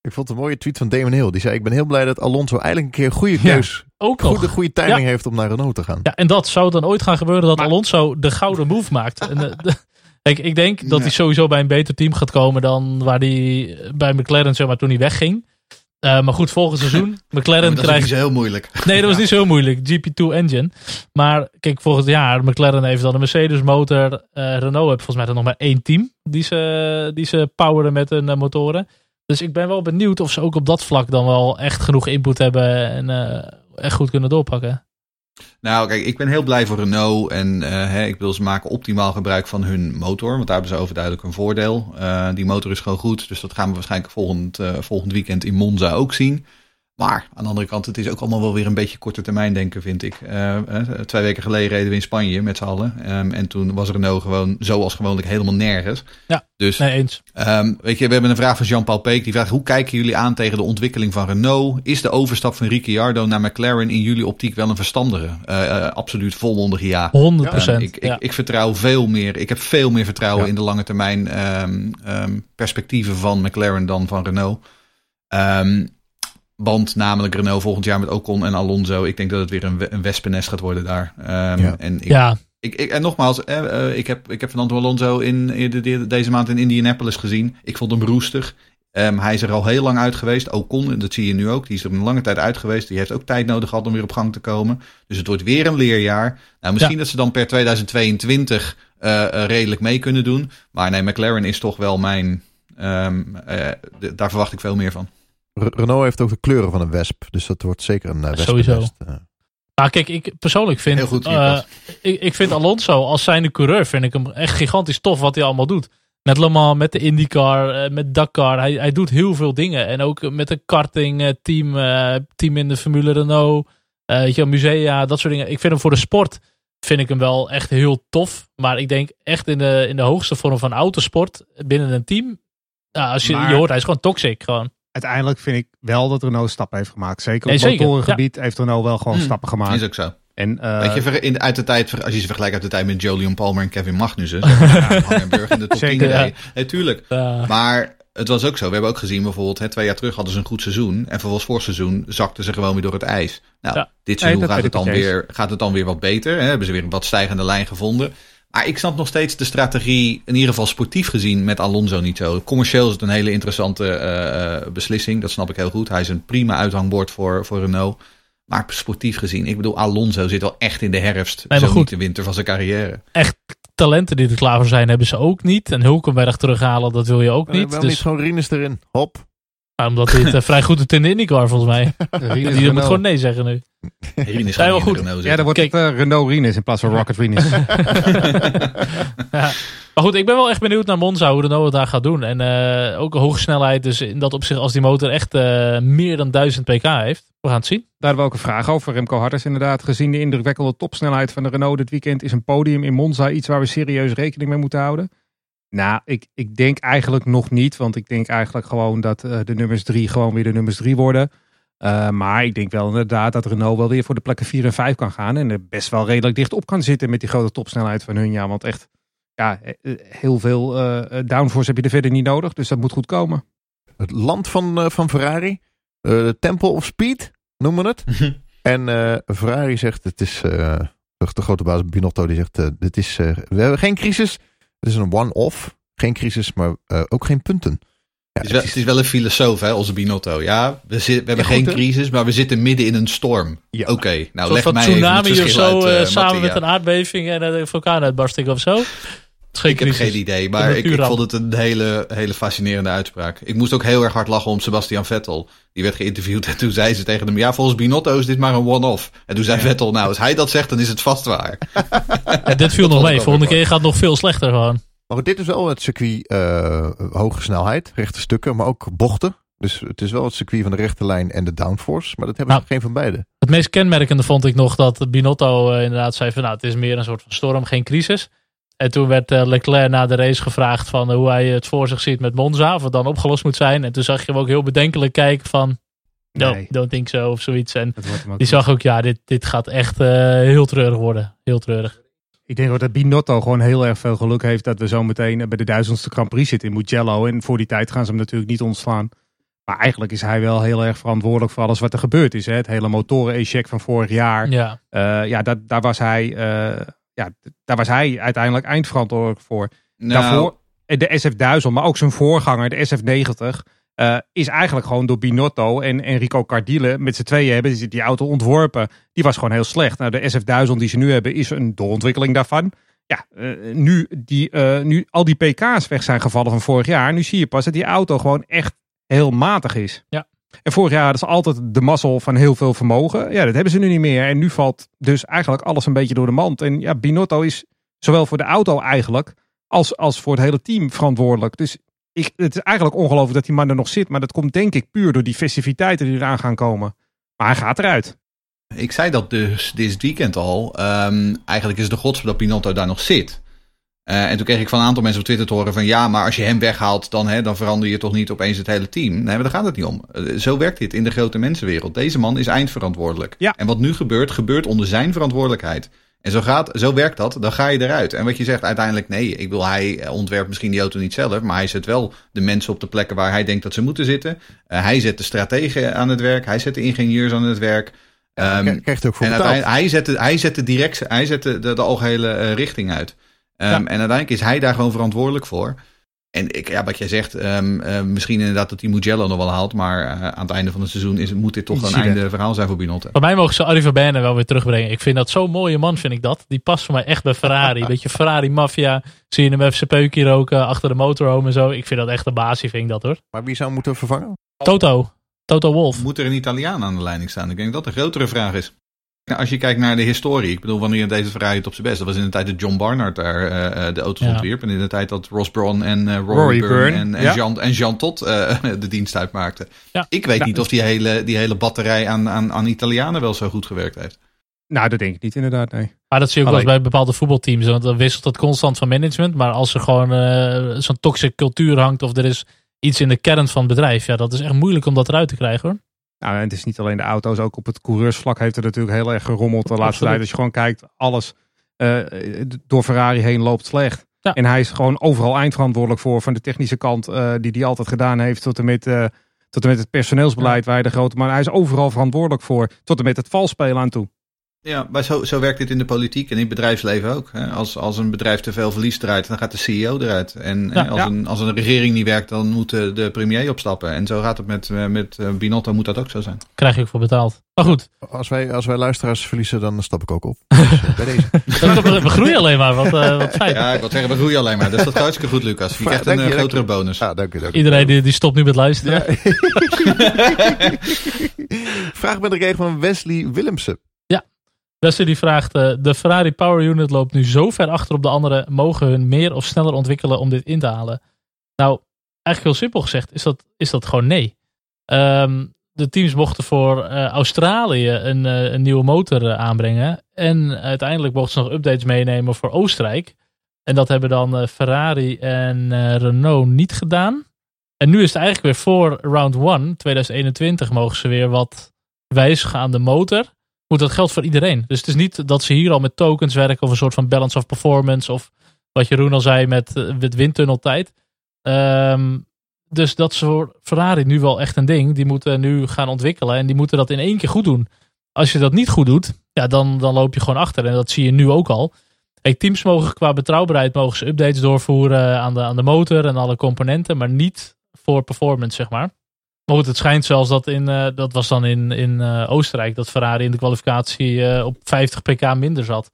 Ik vond het een mooie tweet van Damon Hill. Die zei, ik ben heel blij dat Alonso eigenlijk een keer een goede Ja. keus, ook nog. goede, goede timing heeft om naar Renault te gaan. Ja, en dat zou dan ooit gaan gebeuren dat Maar- Alonso de gouden move maakt. En, de- Kijk, ik denk dat Ja. hij sowieso bij een beter team gaat komen dan waar hij bij McLaren, zeg maar, toen hij wegging. Eh, maar goed, volgend seizoen. McLaren dat is ook krijgt. niet zo heel moeilijk. Nee, dat was niet zo heel moeilijk. GP2 engine. Maar kijk, volgend jaar, McLaren heeft dan een Mercedes motor. Eh, Renault heeft volgens mij dan nog maar één team die ze, die ze poweren met hun eh, motoren. Dus ik ben wel benieuwd of ze ook op dat vlak dan wel echt genoeg input hebben en eh, echt goed kunnen doorpakken. Nou, kijk, ik ben heel blij voor Renault. En eh, hè, ik wil ze maken optimaal gebruik van hun motor. Want daar hebben ze overduidelijk een voordeel. Eh, die motor is gewoon goed. Dus dat gaan we waarschijnlijk volgend, eh, volgend weekend in Monza ook zien. Maar aan de andere kant, het is ook allemaal wel weer een beetje korte termijn denken, vind ik. Eh, eh, twee weken geleden reden we in Spanje met z'n allen. Ehm, en toen was Renault gewoon zoals gewoonlijk helemaal nergens. Ja, dus Nee, eens. Ehm, weet je, we hebben een vraag van Jean-Paul Peek. Die vraagt, hoe kijken jullie aan tegen de ontwikkeling van Renault? Is de overstap van Ricciardo naar McLaren in jullie optiek wel een verstandige? Eh, absoluut volmondig ja. 100 Ehm, procent. ik, ik, ik vertrouw veel meer. Ik heb veel meer vertrouwen Ja. in de lange termijn perspectieven van McLaren dan van Renault. Want namelijk Renault volgend jaar met Ocon en Alonso. Ik denk dat het weer een, een wespennest gaat worden daar. Ehm, Ja. En ik, ja, ik, ik, en nogmaals, eh, eh, ik, heb, ik heb Fernando Alonso in, in de- de- deze maand in Indianapolis gezien. Ik vond hem roestig. Ehm, hij is er al heel lang uit geweest. Ocon, dat zie je nu ook. Die is er een lange tijd uit geweest. Die heeft ook tijd nodig gehad om weer op gang te komen. Dus het wordt weer een leerjaar. Nou, misschien Ja. dat ze dan per 2022 eh, redelijk mee kunnen doen. Maar nee, McLaren is toch wel mijn... ehm, eh, daar verwacht ik veel meer van. Re- Renault heeft ook de kleuren van een wesp. Dus dat wordt zeker een uh, Sowieso. Uh, Nou, kijk, ik persoonlijk vind, Heel goed, eh, ik, ik vind Alonso als zijnde coureur vind ik hem echt gigantisch tof wat hij allemaal doet. Met Le Mans, met de IndyCar, eh, met Dakar. Hij, hij doet heel veel dingen. En ook met een karting eh, team, eh, team in de Formule Renault, eh, weet je, wel, musea, dat soort dingen. Ik vind hem voor de sport vind ik hem wel echt heel tof. Maar ik denk echt in de, in de hoogste vorm van autosport binnen een team. Nou, als je, Maar- je hoort, hij is gewoon toxic. Gewoon. Uiteindelijk vind ik wel dat Renault stappen heeft gemaakt. Zeker Nee, op zeker, motorengebied heeft Renault wel gewoon Hmm. stappen gemaakt. Is ook zo. En, eh, Weet je, in, uit de tijd, als je ze vergelijkt uit de tijd met Jolion Palmer en Kevin Magnussen. in de top 10 Zeker, ja. Nee, tuurlijk. Maar het was ook zo. We hebben ook gezien bijvoorbeeld, hè, twee jaar terug hadden ze een goed seizoen. En vervolgens vorig seizoen zakten ze gewoon weer door het ijs. Nou, Ja. dit seizoen gaat, het dan weer, gaat het dan weer wat beter. Hè? Hebben ze weer een wat stijgende lijn gevonden. Maar ik snap nog steeds de strategie, in ieder geval sportief gezien, met Alonso niet zo. Commercieel is het een hele interessante eh, eh, beslissing. Dat snap ik heel goed. Hij is een prima uithangbord voor, voor Renault. Maar sportief gezien, ik bedoel, Alonso zit wel echt in de herfst. maar zo goed. niet de winter van zijn carrière. echt talenten die er klaar voor zijn, hebben ze ook niet. En Hulkenberg terughalen, dat wil je ook niet. Wel Dus, niet gewoon Rinus erin. Hop. Omdat hij het eh, vrij goed doet in de IndyCar volgens mij. Die moet gewoon nee zeggen nu. Hierin is Ja, wel goed. Ja, dan wordt Kijk. het eh, Renault Rinus in plaats van Rocket. Ja. Maar goed, ik ben wel echt benieuwd naar Monza, hoe Renault het daar gaat doen. En eh, ook een hoge snelheid, dus in dat opzicht als die motor echt eh, meer dan 1000 pk heeft. We gaan het zien. Daar hebben we ook een vraag over. Remco Harters inderdaad. Gezien de indrukwekkende topsnelheid van de Renault dit weekend... is een podium in Monza iets waar we serieus rekening mee moeten houden? Nou, ik, ik denk eigenlijk nog niet. Want ik denk eigenlijk gewoon dat eh, de nummers drie gewoon weer de nummers drie worden. Eh, maar ik denk wel inderdaad dat Renault wel weer voor de plekken 4 en 5 kan gaan. En er best wel redelijk dicht op kan zitten met die grote topsnelheid van hun. Ja, want echt ja, eh, heel veel eh, downforce heb je er verder niet nodig. Dus dat moet goed komen. Het land van, eh, van Ferrari. Eh, De Temple of Speed, noemen we het. en eh, Ferrari zegt, het is... eh, de, de grote baas Binotto die zegt, dit is, eh, we hebben geen crisis. Het is een one-off. Geen crisis, maar eh, ook geen punten. Ja, Het is, wel, het is wel een filosoof, hè, onze Binotto. Ja, we, zit, we hebben Ja, geen crisis, maar we zitten midden in een storm. Ja. Oké, nou soort leg van mij even het tsunami of zo, uit, eh, eh, samen Mattia. met een aardbeving en een vulkaanuitbarsting of zo. Ik heb geen idee, maar ik, ik vond het een hele, hele fascinerende uitspraak. Ik moest ook heel erg hard lachen om Sebastian Vettel. Die werd geïnterviewd en toen zei ze tegen hem... Ja, volgens Binotto is dit maar een one-off. En toen zei Vettel, nou, als hij dat zegt, dan is het vast waar. Ja, dit viel Dat nog mee. Volgende keer gaat het nog veel slechter gewoon. Maar dit is wel het circuit eh, hoge snelheid, rechte stukken, maar ook bochten. Dus het is wel het circuit van de rechte lijn en de downforce. Maar dat hebben Nou, ze geen van beide. Het meest kenmerkende vond ik nog dat Binotto eh, inderdaad zei van nou, het is meer een soort van storm, geen crisis. En toen werd eh, Leclerc na de race gevraagd van eh, hoe hij het voor zich ziet met Monza, of het dan opgelost moet zijn. En toen zag je hem ook heel bedenkelijk kijken van, no, Nee. don't think so, of zoiets. En die zag ook, ja, dit, dit gaat echt eh, heel treurig worden. Heel treurig. Ik denk ook dat Binotto gewoon heel erg veel geluk heeft dat we zo meteen bij de duizendste Grand Prix zitten in Mugello. En voor die tijd gaan ze hem natuurlijk niet ontslaan. Maar eigenlijk is hij wel heel erg verantwoordelijk voor alles wat er gebeurd is. Hè? Het hele motoren-eject van vorig jaar. Ja, ja, dat, daar, was hij, ja, daar was hij uiteindelijk eindverantwoordelijk voor. Nou, Daarvoor eh, de SF1000, maar ook zijn voorganger, de SF90, eh, is eigenlijk gewoon door Binotto en Enrico Cardile met z'n tweeën hebben die, die auto ontworpen. Die was gewoon heel slecht. Nou, de SF1000 die ze nu hebben is een doorontwikkeling daarvan. Ja, eh, nu, die, eh, nu al die pk's weg zijn gevallen van vorig jaar, nu zie je pas dat die auto gewoon echt heel matig is. Ja. En vorig jaar hadden altijd de mazzel van heel veel vermogen. Ja, dat hebben ze nu niet meer. En nu valt dus eigenlijk alles een beetje door de mand. En ja, Binotto is zowel voor de auto eigenlijk als, als voor het hele team verantwoordelijk. Dus ik, het is eigenlijk ongelooflijk dat die man er nog zit. Maar dat komt denk ik puur door die festiviteiten die eraan gaan komen. Maar hij gaat eruit. Ik zei dat dus dit weekend al. Ehm, eigenlijk is de godsbe dat Pinotto daar nog zit. Eh, en toen kreeg ik van een aantal mensen op Twitter te horen van... ja, maar als je hem weghaalt, dan, hè, dan verander je toch niet opeens het hele team. Nee, maar daar gaat het niet om. Eh, zo werkt dit in de grote mensenwereld. Deze man is eindverantwoordelijk. Ja. En wat nu gebeurt, gebeurt onder zijn verantwoordelijkheid. En zo, gaat, zo werkt dat, dan ga je eruit. En wat je zegt, uiteindelijk nee. Ik wil, hij eh, ontwerpt misschien die auto niet zelf... maar hij zet wel de mensen op de plekken waar hij denkt dat ze moeten zitten. Hij zet de strategen aan het werk. Hij zet de ingenieurs aan het werk... Daar krijgt ook voor en hij zet de, hij zet de directie, hij zet de, de, de algehele eh, richting uit. Ehm, Ja. En uiteindelijk is hij daar gewoon verantwoordelijk voor. En ik, ja, wat jij zegt, ehm, eh, misschien inderdaad dat hij Mugello nog wel haalt. Maar eh, aan het einde van het seizoen is, moet dit toch een einde verhaal zijn voor Binotto. Voor mij mogen ze Arie Verberne wel weer terugbrengen. Ik vind dat zo'n mooie man, vind ik dat. Die past voor mij echt bij Ferrari. Beetje Ferrari-maffia. Zie je hem even zijn peukje roken achter de motorhome en zo. Ik vind dat echt een basie, vind ik dat hoor. Maar wie zou hem moeten vervangen? Toto. Toto Wolf. Moet er een Italiaan aan de leiding staan? Ik denk dat dat de grotere vraag is. Nou, als je kijkt naar de historie, ik bedoel, wanneer deze Ferrari het op zijn best, dat was in de tijd dat John Barnard daar eh, eh, de auto's Ja. ontwierp. En in de tijd dat Ross Brawn en eh, Rory, Rory Byrne Byrne, en, en, ja. Jean, en Jean Todt eh, de dienst uitmaakten. Ja. Ik weet Ja. niet of die hele, die hele batterij aan, aan, aan Italianen wel zo goed gewerkt heeft. Nou, dat denk ik niet inderdaad, nee. Maar dat zie je ook wel eens bij bepaalde voetbalteams. Want dan wisselt het constant van management. Maar als er gewoon eh, zo'n toxic cultuur hangt. Of er is iets in de kern van het bedrijf. Ja, dat is echt moeilijk om dat eruit te krijgen hoor. Nou, en het is niet alleen de auto's, ook op het coureursvlak heeft er natuurlijk heel erg gerommeld de laatste tijd. Als je gewoon kijkt, alles eh, door Ferrari heen loopt slecht. Ja. En hij is gewoon overal eindverantwoordelijk voor, van de technische kant eh, die hij altijd gedaan heeft, tot en met, eh, tot en met het personeelsbeleid waar hij de grote man. Hij is overal verantwoordelijk voor, tot en met het valspelen aan toe. Ja, maar zo, zo werkt dit in de politiek en in het bedrijfsleven ook. Hè. Als, als een bedrijf te veel verlies draait, dan gaat de CEO eruit. En Ja, als, ja. Een, als een regering niet werkt, dan moet de, de premier opstappen. En zo gaat het met, eh, met eh, Binotto, moet dat ook zo zijn. Krijg je ook voor betaald. Maar goed, Als wij, als wij luisteraars verliezen, dan stap ik ook op. Dus, eh, bij deze. we groeien alleen maar. Wat, eh, wat fijn. Ja, ik wil zeggen, we groeien alleen maar. Dus dat gaat hartstikke goed, Lucas. Je krijgt een Dank je, dank grotere je. bonus. Ja, dank u. Dank. Iedereen die, die stopt nu met luisteren. Vraag met de regen van Wesley Willemsen. Wesley die vraagt, eh, de Ferrari Power Unit loopt nu zo ver achter op de anderen. Mogen hun meer of sneller ontwikkelen om dit in te halen? Nou, eigenlijk heel simpel gezegd is dat, is dat gewoon nee. Ehm, de teams mochten voor eh, Australië een, eh, een nieuwe motor aanbrengen. En uiteindelijk mochten ze nog updates meenemen voor Oostenrijk. En dat hebben dan Ferrari en Renault niet gedaan. En nu is het eigenlijk weer voor round 1, 2021, mogen ze weer wat wijzigen aan de motor moet dat geldt voor iedereen. Dus het is niet dat ze hier al met tokens werken of een soort van balance of performance of wat Jeroen al zei met, eh, met windtunneltijd. Ehm, dus dat is voor Ferrari nu wel echt een ding. Die moeten nu gaan ontwikkelen en die moeten dat in één keer goed doen. Als je dat niet goed doet, ja, dan, dan loop je gewoon achter. En dat zie je nu ook al. Teams mogen qua betrouwbaarheid mogen ze updates doorvoeren aan de, aan de motor en alle componenten, maar niet voor performance, zeg maar. Maar goed, het schijnt zelfs dat in, eh, dat was dan in, in eh, Oostenrijk, dat Ferrari in de kwalificatie eh, op 50 pk minder zat.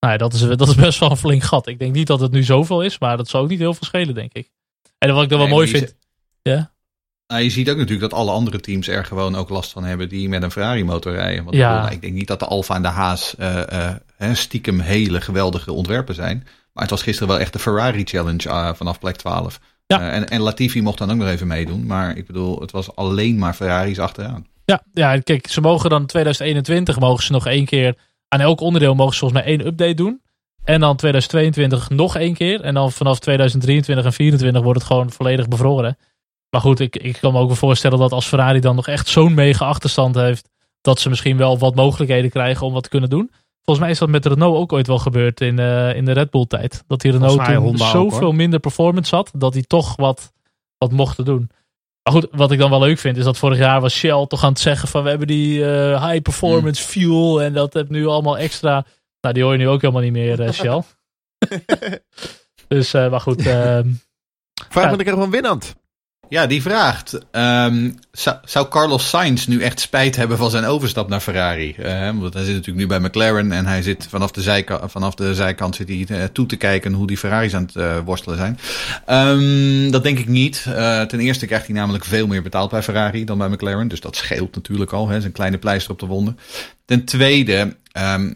Nou ja, dat is, dat is best wel een flink gat. Ik denk niet dat het nu zoveel is, maar dat zal ook niet heel veel schelen, denk ik. En wat ik dan wel Nee, mooi vind. Ja, Nou, je ziet ook natuurlijk dat alle andere teams er gewoon ook last van hebben die met een Ferrari motor rijden. Want Ja. ik, bedoel, ik denk niet dat de Alfa en de Haas stiekem hele geweldige ontwerpen zijn. Maar het was gisteren wel echt de Ferrari Challenge vanaf plek 12. Ja. Eh, en, en Latifi mocht dan ook nog even meedoen. Maar ik bedoel, het was alleen maar Ferraris achteraan. Ja, ja, kijk, ze mogen dan 2021 mogen ze nog één keer aan elk onderdeel mogen ze volgens mij één update doen. En dan 2022 nog één keer. En dan vanaf 2023 en 2024 wordt het gewoon volledig bevroren. Maar goed, ik, ik kan me ook wel voorstellen dat als Ferrari dan nog echt zo'n mega achterstand heeft, dat ze misschien wel wat mogelijkheden krijgen om wat te kunnen doen. Volgens mij is dat met Renault ook ooit wel gebeurd in, eh, in de Red Bull tijd. Dat die Renault toen Honda zoveel minder performance had, dat die toch wat, wat mochten doen. Maar goed, wat ik dan wel leuk vind, is dat vorig jaar was Shell toch aan het zeggen van we hebben die eh, high performance Hmm. fuel en dat heb nu allemaal extra. Nou, die hoor je nu ook helemaal niet meer, eh, Shell. dus, maar goed. ehm, Vraag Ja. me de keer van Winnand. Ja, die vraagt: ehm, zou, Carlos Sainz nu echt spijt hebben van zijn overstap naar Ferrari? Eh, want hij zit natuurlijk nu bij McLaren en hij zit vanaf de, zijka vanaf de zijkant zit hij, eh, toe te kijken hoe die Ferraris aan het eh, worstelen zijn. Ehm, dat denk ik niet. Ten eerste krijgt hij namelijk veel meer betaald bij Ferrari dan bij McLaren. Dus dat scheelt natuurlijk al. Hè, een kleine pleister op de wonden. Ten tweede. ehm, eh,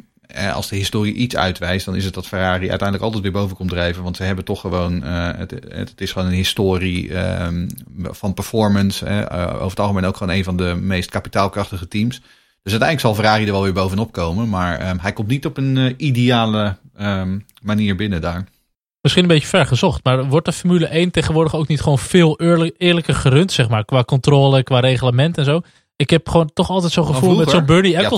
als de historie iets uitwijst, dan is het dat Ferrari uiteindelijk altijd weer boven komt drijven. Want ze hebben toch gewoon, eh, het, het, is gewoon een historie ehm, van performance. hè. Eh, over het algemeen ook gewoon een van de meest kapitaalkrachtige teams. Dus uiteindelijk zal Ferrari er wel weer bovenop komen. Maar ehm, hij komt niet op een eh, ideale ehm, manier binnen daar. misschien een beetje ver gezocht, maar wordt de Formule 1 tegenwoordig ook niet gewoon veel eerlijk- eerlijker gerund, zeg maar, qua controle, qua reglement en zo? Ik heb gewoon toch altijd zo'n gevoel met zo'n Bernie Ja,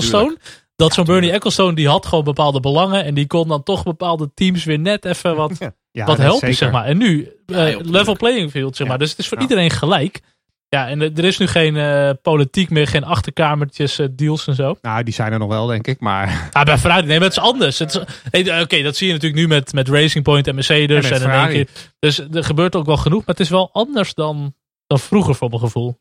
Dat zo'n Bernie Ecclestone, die had gewoon bepaalde belangen. En die kon dan toch bepaalde teams weer net even wat, Ja, wat helpen, zeker. zeg maar. En nu, eh, level playing field, zeg maar. Dus het is voor iedereen gelijk. Ja, en er is nu geen eh, politiek meer, geen achterkamertjes, eh, deals en zo. Nou, die zijn er nog wel, denk ik. Maar Ah, bij Ferrari, nee, maar het is anders. Oké, dat zie je natuurlijk nu met, met Racing Point en Mercedes. En en in één keer, dus er gebeurt ook wel genoeg, maar het is wel anders dan, dan vroeger voor mijn gevoel.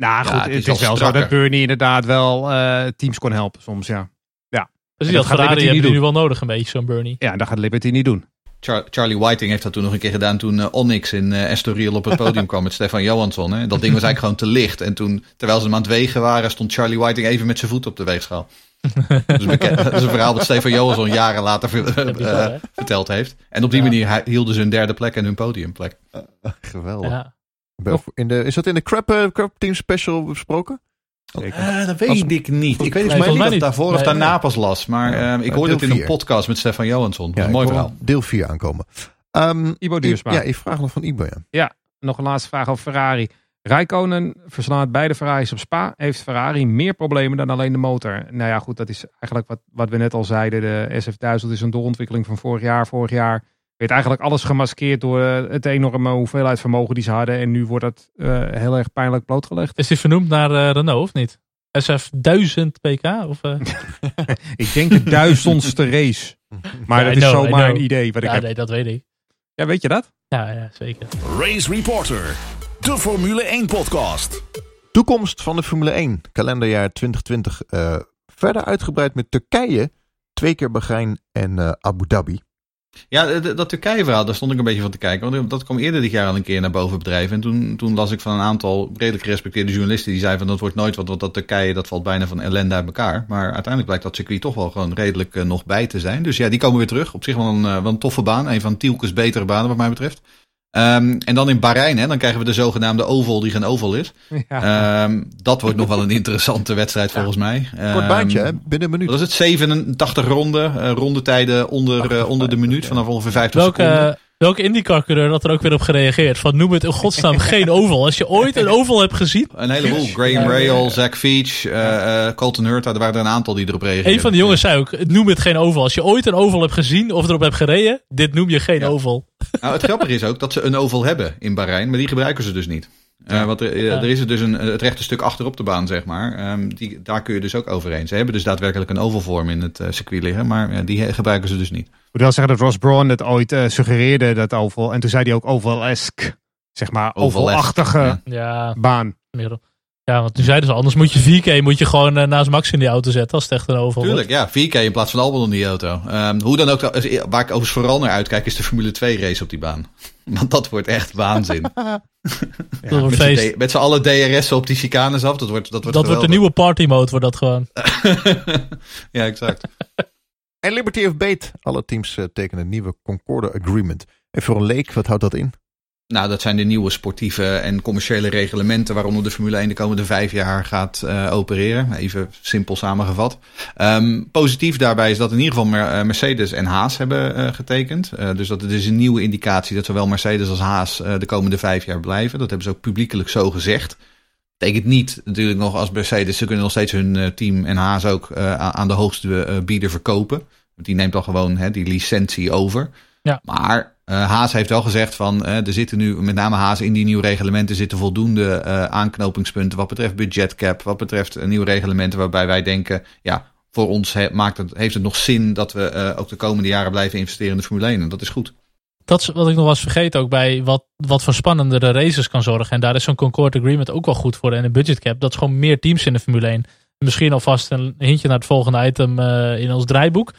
Nou Ja, goed, het het is is, wel zo dat Bernie inderdaad wel eh, teams kon helpen soms, ja. Dus En die dat had gaat Ferrari Liberty niet nu wel nodig, een beetje, zo'n Bernie. Ja, dat gaat Liberty niet doen. Char- Charlie Whiting heeft dat toen nog een keer gedaan toen eh, Onyx in eh Estoril op het podium kwam met Stefan Johansson. Hè. Dat ding was eigenlijk gewoon te licht. En toen, terwijl ze hem aan het wegen waren, stond Charlie Whiting even met zijn voet op de weegschaal. dus dat is een verhaal dat Stefan Johansson jaren later Ja, eh, verteld heeft. En op die Ja. manier hi- hielden ze hun derde plek en hun podiumplek. Geweldig. Ja. In de, is dat in de Crap, eh, Crap Team Special besproken? Zeker. Eh, dat weet Als- ik niet. Ik weet Nee, niet of ik daarvoor of daarna pas las. Maar Ja. ehm, ik Ja, hoorde het in een podcast met Stefan Johansson. Dat is Ja, een mooi verhaal. Deel 4 aankomen. Ehm, Ibo Duursma. Ja, ik vraag nog van Ibo. Ja. Nog een laatste vraag over Ferrari. Rijkonen verslaat beide Ferraris op Spa. Heeft Ferrari meer problemen dan alleen de motor? Nou ja, goed, dat is eigenlijk wat, wat we net al zeiden. De SF1000 is een doorontwikkeling van vorig jaar. Vorig jaar werd eigenlijk alles gemaskeerd door eh, het enorme hoeveelheid vermogen die ze hadden. En nu wordt dat eh, heel erg pijnlijk blootgelegd. Is die vernoemd naar eh, Renault, of niet? SF 1000 pk? Of, eh? Ik denk de duizendste race. Maar Ja, dat is know, zomaar een idee wat ik Ja, heb. nee, dat weet ik. Ja, weet je dat? Ja, ja zeker. Race Reporter, de Formule 1 podcast. Toekomst van de Formule 1, kalenderjaar 2020. eh, verder uitgebreid met Turkije, twee keer Bahrein en eh, Abu Dhabi. Ja, dat, Turkije-verhaal, daar stond ik een beetje van te kijken. Want dat kwam eerder dit jaar al een keer naar boven bedrijven. En toen, toen las ik van een aantal redelijk gerespecteerde journalisten... die zeiden van dat wordt nooit wat, want dat Turkije dat valt bijna van ellende uit elkaar. Maar uiteindelijk blijkt dat circuit toch wel gewoon redelijk eh, nog bij te zijn. Dus ja, die komen weer terug. Op zich wel een, eh, wel een toffe baan. Een van Tielkes betere banen wat mij betreft. Ehm, en dan in Bahrein, hè, dan krijgen we de zogenaamde oval die geen oval is. Ja. Ehm, dat wordt nog wel een interessante wedstrijd volgens mij. Kort Ehm, baantje, hè? binnen een minuut. Wat is het? 87 ronden. eh rondetijden onder, eh, onder de minuut. Vanaf ongeveer 50 Welke, seconden. Welke IndyCar-coureur had er ook weer op gereageerd? Van noem het in godsnaam geen oval. Als je ooit een oval hebt gezien. Een heleboel. Graham Ja, Rail, Zach Veach, eh, eh, Colton Hurta. Er waren er een aantal die erop reageerden. Een van de jongens zei ook, noem het geen oval. Als je ooit een oval hebt gezien of erop hebt gereden, dit noem je geen Ja. oval. Nou, het grappige is ook dat ze een oval hebben in Bahrein. Maar die gebruiken ze dus niet. Eh, want er, eh, Ja. er is er dus een, het rechte stuk achterop de baan, zeg maar. Ehm, die, daar kun je dus ook overheen. Ze hebben dus daadwerkelijk een ovalvorm in het eh, circuit liggen. Maar ja, die gebruiken ze dus niet. Ik moet wel zeggen dat Ross Brawn het ooit eh, suggereerde, dat oval. En toen zei hij ook oval-esque. Zeg maar, ovalachtige ja. Baan. Ja, want toen zeiden ze anders moet je 4K moet je gewoon eh, naast Max in die auto zetten als het echt een oval Tuurlijk, ja. 4K in plaats van Albon in die auto. Ehm, hoe dan ook, waar ik overigens vooral naar uitkijk, is de Formule 2 race op die baan. Want dat wordt echt waanzin. wordt. Dat wordt met feest. Met z'n allen DRS'en op die chicanes af. Dat wordt, dat wordt, Dat wordt de nieuwe party mode, wordt dat gewoon. ja, exact. En Liberty of Bait. Alle teams eh, tekenen een nieuwe Concorde Agreement. En voor een leek, wat houdt dat in? Nou, dat zijn de nieuwe sportieve en commerciële reglementen waaronder de Formule 1 de komende vijf jaar gaat uh, opereren. Even simpel samengevat. Um, positief daarbij is dat in ieder geval Mercedes en Haas hebben uh, getekend. Uh, dus dat het is een nieuwe indicatie dat zowel Mercedes als Haas de komende vijf jaar blijven. Dat hebben ze ook publiekelijk zo gezegd. Betekent niet natuurlijk nog als Mercedes, ze kunnen nog steeds hun team en Haas ook aan de hoogste bieder verkopen. Die neemt dan gewoon hè, die licentie over. Ja. Maar uh, Haas heeft wel gezegd van uh, er zitten nu, met name Haas in die nieuwe reglementen zitten voldoende uh, aanknopingspunten wat betreft budgetcap, wat betreft nieuwe reglementen waarbij wij denken, ja, voor ons maakt het, heeft het nog zin dat we ook de komende jaren blijven investeren in de Formule 1 en dat is goed. Dat is wat ik nog was vergeten ook bij wat, wat voor spannendere races kan zorgen. En daar is zo'n Concord Agreement ook wel goed voor. En een budgetcap, dat is gewoon meer teams in de Formule 1. Misschien alvast een hintje naar het volgende item in ons draaiboek.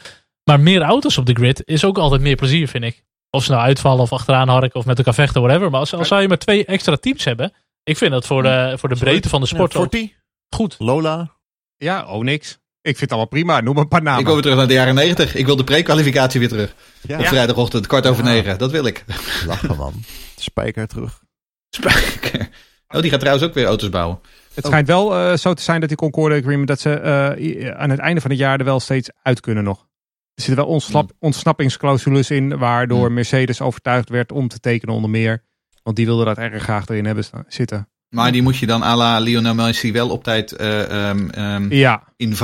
Maar meer auto's op de grid is ook altijd meer plezier, vind ik. Of ze nou uitvallen of achteraan harken of met elkaar vechten, whatever. Maar als, als zou je maar twee extra teams hebben. Ik vind dat voor de, voor de breedte van de sport ja, goed. Lola. Ja, oh niks. Ik vind het allemaal prima. Noem een paar namen. Ik wil weer terug naar de jaren 90. Ik wil de pre-kwalificatie weer terug. Ja. Op vrijdagochtend, kwart over negen. Dat wil ik. Lachen man. Spijker terug. Spijker. Oh, die gaat trouwens ook weer auto's bouwen. Het schijnt wel uh, zo te zijn dat die Concorde Agreement, dat ze uh, aan het einde van het jaar er wel steeds uit kunnen nog. Er zitten wel ontsnap, hmm. ontsnappingsclausules in, waardoor hmm. Mercedes overtuigd werd om te tekenen onder meer. Want die wilde dat erg graag erin hebben zitten. Maar die moet je dan à la Lionel Messi wel op tijd uh, um, um, ja.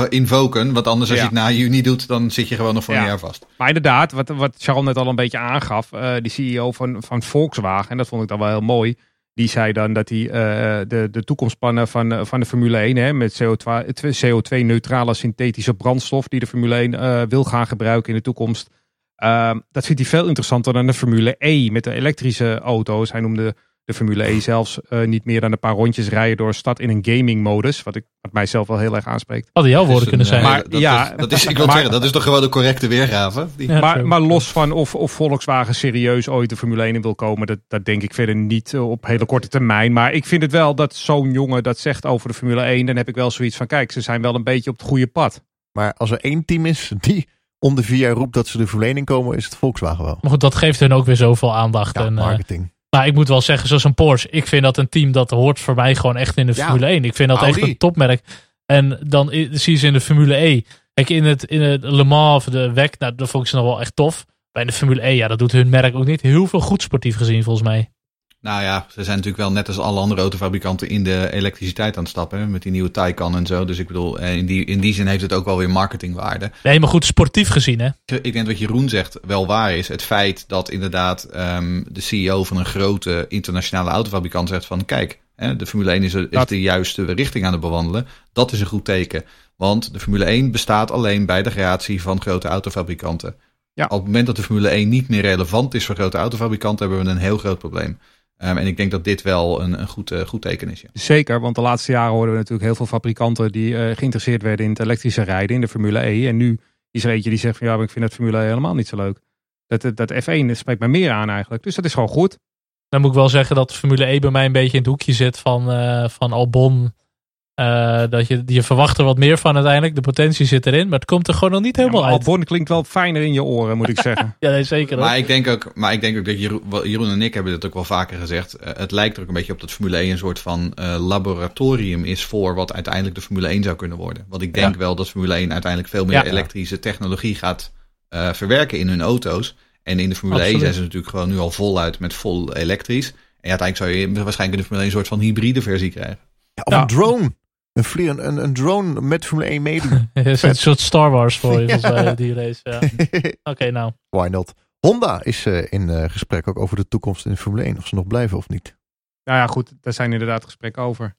invoken. Want anders als ja. je het na juni doet, dan zit je gewoon nog voor ja. een jaar vast. Maar inderdaad, wat, wat Charles net al een beetje aangaf. Uh, die CEO van, van Volkswagen, en dat vond ik dan wel heel mooi. Die zei dan dat hij uh, de, de toekomstplannen van, van de Formule 1 hè, met CO2-neutrale synthetische brandstof die de Formule 1 uh, wil gaan gebruiken in de toekomst. Uh, dat vindt hij veel interessanter dan de Formule E met de elektrische auto's. Hij noemde de Formule E zelfs uh, niet meer dan een paar rondjes rijden door een stad in een gaming modus. Wat, ik, wat mij zelf wel heel erg aanspreekt. Hadden jouw woorden kunnen zijn. Maar, dat, ja, dat, is, ik wil maar, zeggen, dat is toch gewoon de correcte weergave. Die... Ja, maar, maar, los van of, of Volkswagen serieus ooit de Formule 1 in wil komen, dat, dat denk ik verder niet op hele korte termijn. Maar ik vind het wel dat zo'n jongen dat zegt over de Formule 1, dan heb ik wel zoiets van, kijk, ze zijn wel een beetje op het goede pad. Maar als er één team is die om de vier jaar roept dat ze de Formule 1 in komen, is het Volkswagen wel. Maar goed, dat geeft hun ook weer zoveel aandacht. Ja, en, marketing. Nou, ik moet wel zeggen, zoals een Porsche. Ik vind dat een team dat hoort voor mij gewoon echt in de ja. Formule 1. Ik vind dat Audi. echt een topmerk. En dan zie je ze in de Formule E. Kijk, in het, in het Le Mans of de WEC, nou, dat vond ik ze nog wel echt tof. Bij de Formule E, ja, dat doet hun merk ook niet heel veel goed sportief gezien, volgens mij. Nou ja, ze zijn natuurlijk wel net als alle andere autofabrikanten in de elektriciteit aan het stappen. Hè, met die nieuwe Taycan en zo. Dus ik bedoel, in die, in die zin heeft het ook wel weer marketingwaarde. Nee, maar goed, sportief gezien hè. Ik denk dat Jeroen zegt wel waar is. Het feit dat inderdaad um, de CEO van een grote internationale autofabrikant zegt van... Kijk, hè, de Formule 1 is, is de juiste richting aan het bewandelen. Dat is een goed teken. Want de Formule 1 bestaat alleen bij de creatie van grote autofabrikanten. Ja. Op het moment dat de Formule 1 niet meer relevant is voor grote autofabrikanten... hebben we een heel groot probleem. Um, en ik denk dat dit wel een, een goed, uh, goed teken is. Ja. Zeker, want de laatste jaren hoorden we natuurlijk heel veel fabrikanten die uh, geïnteresseerd werden in het elektrische rijden, in de Formule E. En nu is er eentje die zegt van ja, maar ik vind het Formule E helemaal niet zo leuk. Dat, dat F1 spreekt mij meer aan eigenlijk. Dus dat is gewoon goed. Dan moet ik wel zeggen dat de Formule E bij mij een beetje in het hoekje zit van, uh, van Albon uh, dat je, je verwacht er wat meer van uiteindelijk. De potentie zit erin, maar het komt er gewoon nog niet helemaal ja, uit. Albon klinkt wel fijner in je oren, moet ik zeggen. ja, nee, zeker. Maar ik, denk ook, maar ik denk ook dat Jeroen, Jeroen en ik hebben dit ook wel vaker gezegd. Uh, het lijkt er ook een beetje op dat Formule 1 een soort van uh, laboratorium is voor wat uiteindelijk de Formule 1 zou kunnen worden. Want ik denk ja. wel dat Formule 1 uiteindelijk veel meer ja. elektrische technologie gaat verwerken in hun auto's. En in de Formule Absoluut. 1 zijn ze natuurlijk gewoon nu al voluit met vol elektrisch. En uiteindelijk zou je waarschijnlijk in de Formule 1 een soort van hybride versie krijgen. of een drone. Een, vlieg, een, een drone met Formule 1 meedoen. een soort Star Wars voor je, ja. die race. Ja. Oké, okay, nou. Why not? Honda is uh, in uh, gesprek ook over de toekomst in Formule 1. Of ze nog blijven of niet. Nou ja, goed. Daar zijn inderdaad gesprekken over.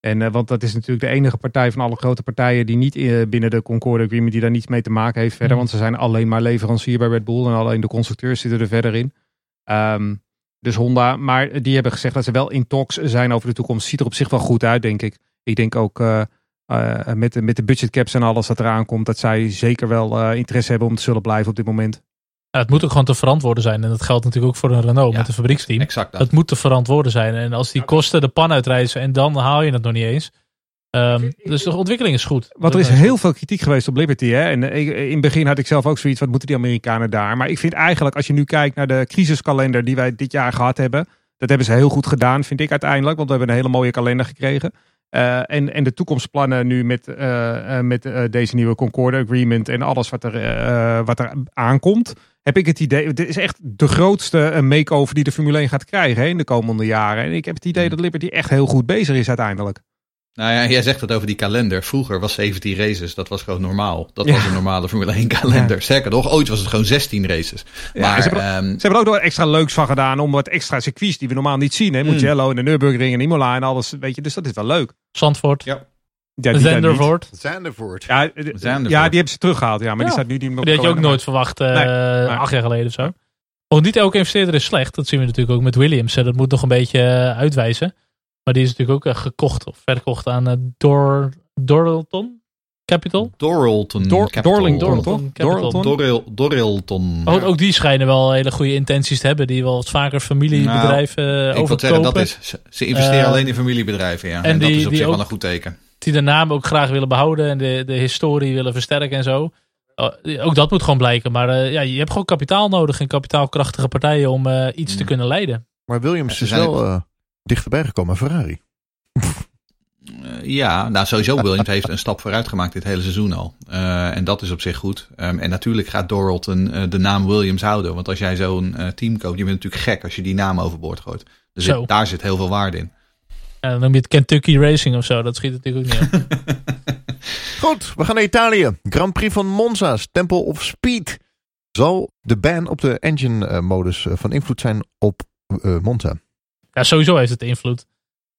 En, uh, want dat is natuurlijk de enige partij van alle grote partijen die niet binnen de Concorde Agreement, die daar niets mee te maken heeft verder. Mm. Want ze zijn alleen maar leverancier bij Red Bull en alleen de constructeurs zitten er verder in. Um, dus Honda, maar die hebben gezegd dat ze wel in talks zijn over de toekomst. Ziet er op zich wel goed uit, denk ik. Ik denk ook uh, uh, met, de, met de budgetcaps en alles dat eraan komt, dat zij zeker wel uh, interesse hebben om te zullen blijven op dit moment. Ja, het moet ook gewoon te verantwoorden zijn. En dat geldt natuurlijk ook voor een Renault ja, met een fabrieksteam. Exact dat. Het moet te verantwoorden zijn. En als die kosten de pan uitreizen en dan haal je het nog niet eens. Um, dus de ontwikkeling is goed. Want er is heel veel kritiek geweest op Liberty. Hè? En in het begin had ik zelf ook zoiets, wat moeten die Amerikanen daar? Maar ik vind eigenlijk, als je nu kijkt naar de crisiskalender die wij dit jaar gehad hebben Dat hebben ze heel goed gedaan, vind ik uiteindelijk. Want we hebben een hele mooie kalender gekregen. Uh, en, en de toekomstplannen nu met, uh, met uh, deze nieuwe Concorde Agreement en alles wat er, wat er aankomt, heb ik het idee, dit is echt de grootste make-over die de Formule 1 gaat krijgen hè, in de komende jaren. En ik heb het idee dat Liberty echt heel goed bezig is uiteindelijk. Nou ja, jij zegt het over die kalender. Vroeger was 17 races, dat was gewoon normaal. Dat was een normale Formule 1 kalender. Ja. Sterker nog, ooit was het gewoon 16 races. Maar, ze, hebben, um, ze hebben er ook nog extra leuks van gedaan om wat extra circuits die we normaal niet zien. Hè? Mm. Mugello en de Nürburgring en Imola en alles. Weet je, dus dat is wel leuk. Zandvoort. Ja. Ja, Zandervoort. Zandervoort. Ja, Zandervoort. ja, die hebben ze teruggehaald. Ja, maar ja. die staat nu niet Die had je ook nooit verwacht uh, nee, maar. acht jaar geleden of zo. Oh, niet elke investeerder is slecht. Dat zien we natuurlijk ook met Williams. Dat moet nog een beetje uh, uitwijzen. Maar die is natuurlijk ook uh, gekocht of verkocht aan uh, Dor, Doralton Capital. Doralton Dor, Capital. Doralton Doralton. Doril, Dorilton. Oh, ook die schijnen wel hele goede intenties te hebben. Die wel wat vaker familiebedrijven nou, overkopen. Ik wil zeggen, dat is, ze, ze investeren uh, alleen in familiebedrijven. Ja. En, en die, dat is op zich ook, wel een goed teken. Die de naam ook graag willen behouden en de, de historie willen versterken en zo. Uh, ook dat moet gewoon blijken. Maar uh, ja, je hebt gewoon kapitaal nodig en kapitaalkrachtige partijen om uh, iets mm. te kunnen leiden. Maar Williams is wel dichterbij gekomen, Ferrari. Uh, ja, nou sowieso Williams heeft een stap vooruit gemaakt dit hele seizoen al. Uh, en dat is op zich goed. Um, en natuurlijk gaat Doralton uh, de naam Williams houden. Want als jij zo'n team koopt, je bent natuurlijk gek als je die naam overboord gooit. Dus zit, daar zit heel veel waarde in. Ja, dan noem je het Kentucky Racing of zo. Dat schiet natuurlijk ook niet op. goed, we gaan naar Italië. Grand Prix van Monza's, Temple of Speed. Zal de ban op de engine modus van invloed zijn op Monza? Ja, sowieso heeft het invloed.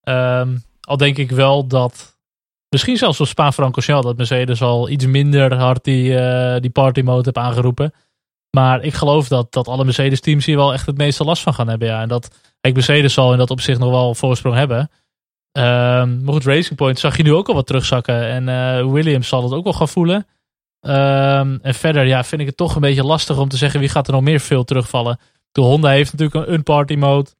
Um, al denk ik wel dat, misschien zelfs op Spa-Francorchamps, dat Mercedes al iets minder hard die, uh, die party mode heeft aangeroepen. Maar ik geloof dat, dat alle Mercedes teams hier wel echt het meeste last van gaan hebben. Ja. En dat ik Mercedes zal in dat opzicht nog wel voorsprong hebben. Um, maar goed, Racing Point zag je nu ook al wat terugzakken. En uh, Williams zal het ook wel gaan voelen. Um, en verder ja, vind ik het toch een beetje lastig om te zeggen wie gaat er nog meer veel terugvallen. De Honda heeft natuurlijk een unparty mode.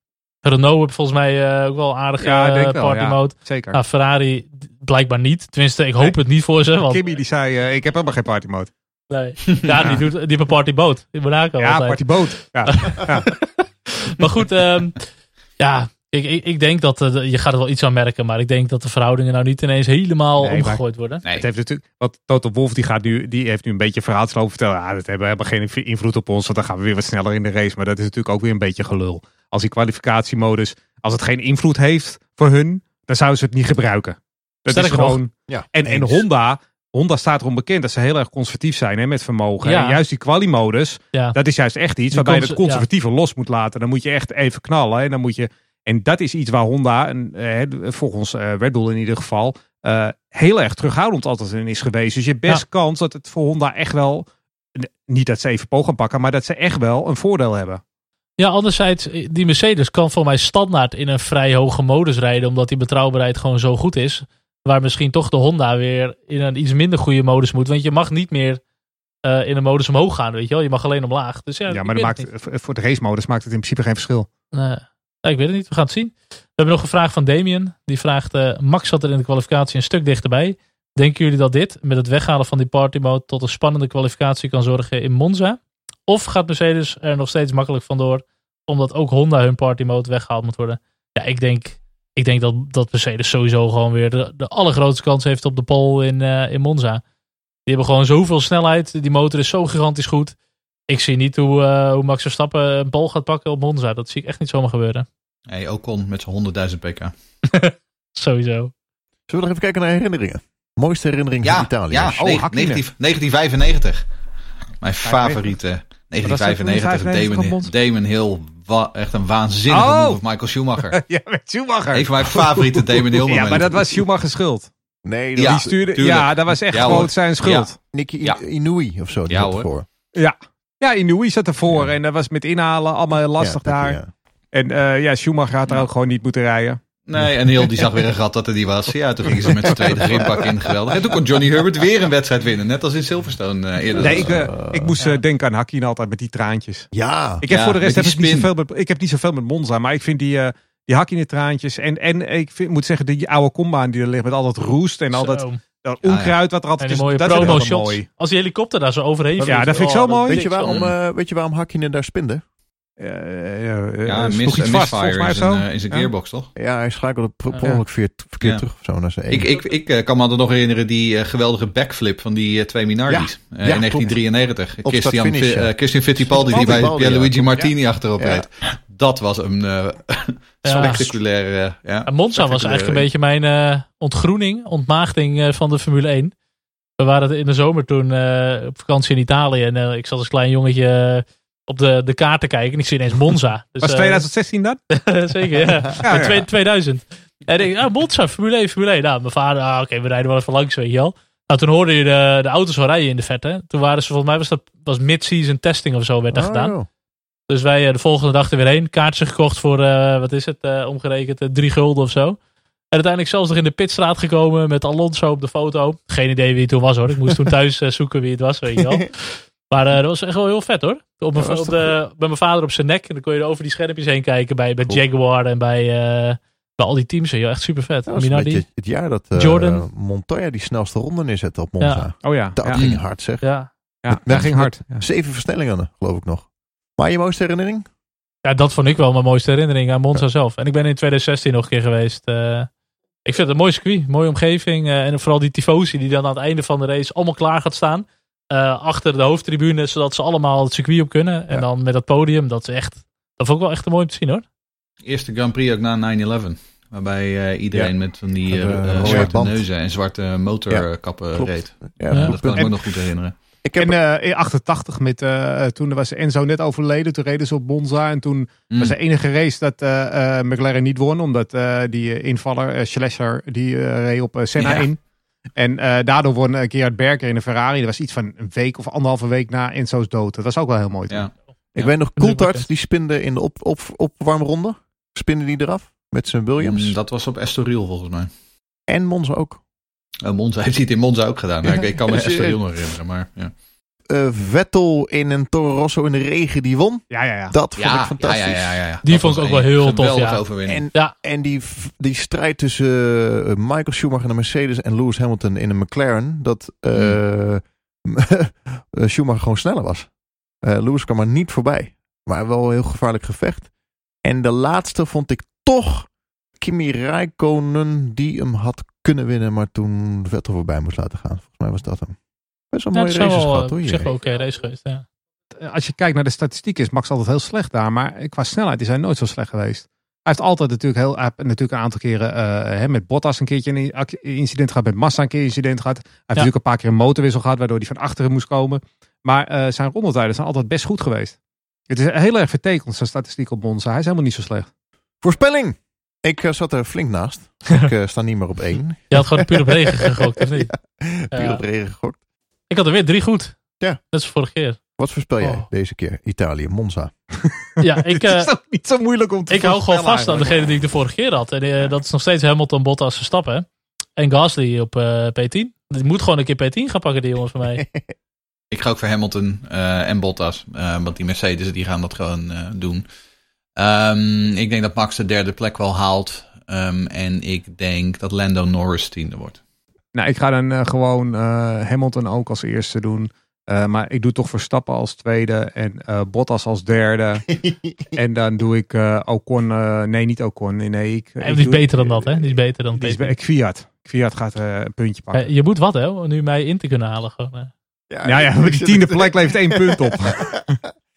Renault heeft volgens mij uh, ook wel aardige ja, uh, party wel, mode. Ja, zeker. Nou, Ferrari blijkbaar niet. Tenminste, ik hoop nee. het niet voor ze. Want... Kimmy die zei, uh, ik heb helemaal geen party mode. Nee. Ja, die, doet, die heeft een party boot in Monaco. Ja, altijd. party boot. Ja. ja. maar goed, um, ja, ik, ik, ik, denk dat uh, je gaat er wel iets aan merken, maar ik denk dat de verhoudingen nou niet ineens helemaal nee, omgegooid maar, worden. Nee, het heeft natuurlijk, wat Toto Wolf die gaat nu, die heeft nu een beetje verhaal te vertellen. Ja, dat hebben helemaal geen invloed op ons, want dan gaan we weer wat sneller in de race. Maar dat is natuurlijk ook weer een beetje gelul. Als die kwalificatiemodus, als het geen invloed heeft voor hun, dan zouden ze het niet gebruiken. Dat is gewoon. Ja, en, en Honda, Honda staat erom bekend dat ze heel erg conservatief zijn hè, met vermogen. Ja. En juist die quali-modus, ja. dat is juist echt iets waarbij je het conservatieve los moet laten. Dan moet je echt even knallen. En dan moet je en dat is iets waar Honda, en, eh, volgens uh, Red Bull in ieder geval, uh, heel erg terughoudend altijd in is geweest. Dus je hebt best kans dat het voor Honda echt wel, niet dat ze even po gaan pakken, maar dat ze echt wel een voordeel hebben. Ja, anderzijds, die Mercedes kan voor mij standaard in een vrij hoge modus rijden, omdat die betrouwbaarheid gewoon zo goed is. Waar misschien toch de Honda weer in een iets minder goede modus moet. Want je mag niet meer uh, in een modus omhoog gaan, weet je wel. Je mag alleen omlaag. Dus ja, ja maar dat maakt, voor de race modus maakt het in principe geen verschil. Nee. Ja, ik weet het niet, we gaan het zien. We hebben nog een vraag van Damien. Die vraagt, uh, Max zat er in de kwalificatie een stuk dichterbij. Denken jullie dat dit, met het weghalen van die party mode, tot een spannende kwalificatie kan zorgen in Monza? Of gaat Mercedes er nog steeds makkelijk vandoor, omdat ook Honda hun party mode weggehaald moet worden? Ja, ik denk, ik denk dat, dat Mercedes sowieso gewoon weer de, de allergrootste kans heeft op de pole in, uh, in Monza. Die hebben gewoon zoveel snelheid. Die motor is zo gigantisch goed. Ik zie niet hoe, uh, hoe Max Verstappen een pole gaat pakken op Monza. Dat zie ik echt niet zomaar gebeuren. Hey, Ocon met zijn 100.000 pk. Sowieso. Zullen we nog even kijken naar herinneringen? Mooiste herinnering ja, van Italië. Ja, oh, 19, 1995. Mijn favoriete. 1995. Damon, Damon Hill. Wa, echt een waanzinnige oh. move Michael Schumacher. ja, met Schumacher. Een van mijn favoriete Damon Hill Ja, maar dat was Schumacher's schuld. Nee, dat ja, die stuurde, tuurlijk. ja, dat was echt ja, gewoon zijn schuld. Ja. Nicky ja. Inouye of zo. Ja, hoor. Voor. Ja. ja, Inouye zat ervoor. En dat was met inhalen allemaal heel lastig daar. En uh, ja, Schumacher had er ook gewoon niet moeten rijden. Nee, en heel die zag weer een gat dat er die was. Ja, toen gingen ze met z'n tweede grindbak in. Geweldig. En toen kon Johnny Herbert weer een wedstrijd winnen. Net als in Silverstone uh, eerder. Nee, ik, uh, ik moest ja. denken aan Hakkien altijd met die traantjes. Ja. Ik heb ja, voor de rest heb ik, niet zoveel met, ik heb niet zoveel met Monza. Maar ik vind die, uh, die Hakkien traantjes. En, en ik vind, moet zeggen, die oude kombaan die er ligt met al dat roest en al dat... Dat onkruid wat er altijd is. mooie dat promo shots. Mooi. Als die helikopter daar zo overheen Ja, dat vind ik zo mooi. Weet je waarom, uh, weet je waarom Hakkinen daar spinde? Eh, eh, Ja, eh, mis, iets vast, volgens misfire mij in of zo. eh, zijn Ja. gearbox, toch? Ja, hij schakelde per per Ja. ongeluk verkeerd Ja. terug of zo naar zijn Ik, ik, ik eh, kan me altijd nog herinneren die eh, geweldige backflip van die eh, twee Minardis eh, in klopt. 1993. Op Christian, ja. eh, Christian Fittipaldi die bij ja, Pierluigi. Martini achterop Ja. reed. Dat was een eh spectaculaire... eh, ja, Monza was eigenlijk een beetje mijn eh, ontgroening, ontmaagding eh, van de Formule 1. We waren in de zomer toen eh, op vakantie in Italië. En eh, ik zat als klein jongetje eh, op de, de kaart te kijken. En ik zie ineens Monza. Dus, Was eh, 2016 dan? zeker, ja. Ja, In ja. twee- 2000. En ik, ah, Monza, Formule 1, Formule 1. Nou, mijn vader, ah, oké, we rijden wel even langs, weet je wel. Nou, toen hoorde je de, de auto's al rijden in de vette. Toen waren ze, volgens mij was dat was mid-season testing of zo, werd dat Oh, gedaan. joh. Dus wij eh, de volgende dag er weer heen. Kaartje gekocht voor, eh, wat is het, eh, omgerekend, eh, drie gulden of zo. En uiteindelijk zelfs nog in de pitstraat gekomen met Alonso op de foto. Geen idee wie het toen was hoor. Ik moest toen thuis zoeken wie het was, weet je wel. Maar eh, dat was echt wel heel vet hoor. Op mijn, Ja, op de, bij mijn vader op zijn nek. En dan kon je er over die schermpjes heen kijken bij, bij Cool. Jaguar en bij, eh, bij al die teams. Echt super vet. Het jaar dat eh, Jordan. Montoya die snelste ronde neerzette op Monza. Oh ja. Dat ja. ging hard zeg. Ja. Ja, Met- dat ging hard. Ja. Zeven versnellingen, geloof ik nog. Maar je mooiste herinnering? ja, dat vond ik wel mijn mooiste herinnering aan Monza zelf. En ik ben in 2016 nog een keer geweest. eh, ik vind het een mooi circuit, mooie omgeving. en vooral die tifosi die dan aan het einde van de race allemaal klaar gaat staan. Eh, achter de hoofdtribune, zodat ze allemaal het circuit op kunnen. En Ja. dan met dat podium, dat is echt... Dat vond ik wel echt een mooi om te zien hoor. Eerste Grand Prix ook na 9-11. Waarbij eh, iedereen Ja. met van die eh, rode zwarte neuzen en zwarte motorkappen reed. Ja, Dat kan ik punt. me nog goed herinneren. Ik heb En eh, in 88 met, eh, toen was Enzo net overleden. Toen reden ze op Monza. En toen Mm. was de enige race dat eh, eh, McLaren niet won. Omdat eh, die invaller, Schlesser, die eh, reed op Senna Ja. in. En eh, daardoor won eh, Gerhard Berger in een Ferrari. Dat was iets van een week of anderhalve week na Enzo's dood. Dat was ook wel heel mooi. Ja. Ik Ja. weet nog, Coulthard, die spinde in de op, op, opwarmronde. Spinde die eraf met zijn Williams. Mm, Dat was op Estoril volgens mij. En Monza ook. Oh, Monza heeft hij het in Monza ook gedaan. Nou, ik, ik kan me Estoril nog herinneren, maar ja. Eh, Vettel in een Toro Rosso in de regen, die won. Ja, ja, ja. Dat vond ik Ja, fantastisch. ja, ja, ja, ja. Die Dat vond ik ook wel heel tof, ja. overwinning. En, Ja. en die, die strijd tussen eh, Michael Schumacher en de Mercedes en Lewis Hamilton in een McLaren, dat eh, Schumacher gewoon sneller was. Eh, Lewis kwam er niet voorbij. Maar wel een heel gevaarlijk gevecht. En de laatste vond ik toch Kimi Räikkönen die hem had kunnen winnen, maar toen Vettel voorbij moest laten gaan. Volgens mij was dat hem. Best wel mooie races wel, gehad eh, hoor. oké race geweest. Ja. Eh, Als je kijkt naar de statistieken is Max altijd heel slecht daar. Maar qua snelheid is hij nooit zo slecht geweest. Hij heeft altijd natuurlijk, heel, natuurlijk een aantal keren eh, hè, met Bottas een keertje een incident gehad. Met Massa een keer een incident gehad. Hij heeft natuurlijk een paar keer een motorwissel gehad. Waardoor hij van achteren moest komen. Maar eh, zijn rondetijden zijn altijd best goed geweest. Het is heel erg vertekend zijn statistiek op Monza. Hij is helemaal niet zo slecht. Voorspelling! Ik eh, zat er flink naast. Ik eh, sta niet meer op één. Je had gewoon puur op regen gegokt, of niet? Puur op regen gegokt. Ik had er weer drie goed. Ja. Dat is vorige keer. Wat voorspel jij Oh. deze keer? Italië, Monza. Ja, ik, het eh, is ook niet zo moeilijk om te ik hou gewoon vast aan degene die ik de vorige keer had. En eh, dat is nog steeds Hamilton, Bottas, Verstappen. En Gasly op eh, P10. Die moet gewoon een keer P10 gaan pakken, die jongens van mij. Ik ga ook voor Hamilton eh, en Bottas. eh, want die Mercedes die gaan dat gewoon eh, doen. Ehm, ik denk dat Max de derde plek wel haalt. Ehm, en ik denk dat Lando Norris tiende wordt. Nou, ik ga dan eh, gewoon eh, Hamilton ook als eerste doen. Eh, maar ik doe toch Verstappen als tweede en eh, Bottas als derde. en dan doe ik eh, Ocon. eh, nee, niet Ocon. Nee, nee, ik, ik die is doe- beter dan dat, hè? Die is beter dan Die is P10. be- ik Fiat. Fiat gaat eh, een puntje pakken. Eh, je moet wat, hè? Om nu mij in te kunnen halen. Gewoon, ja, ja, maar die tiende plek levert één punt op.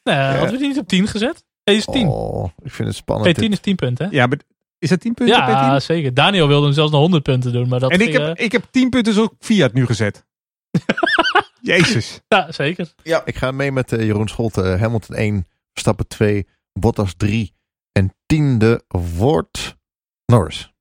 Nee, hadden we die niet op 10 gezet? Deze is 10. Oh, ik vind het spannend. P10 is 10 punten, hè? ja, maar is dat tien punten op Ja, P10? zeker. Daniel wilde hem zelfs nog 100 punten doen. Maar dat En ik ging, heb, eh, ik heb tien punten op Fiat nu gezet. Jezus. Ja, zeker. Ja, ik ga mee met eh, Jeroen Scholte. Hamilton 1, Verstappen 2, Bottas 3 en tiende wordt Norris.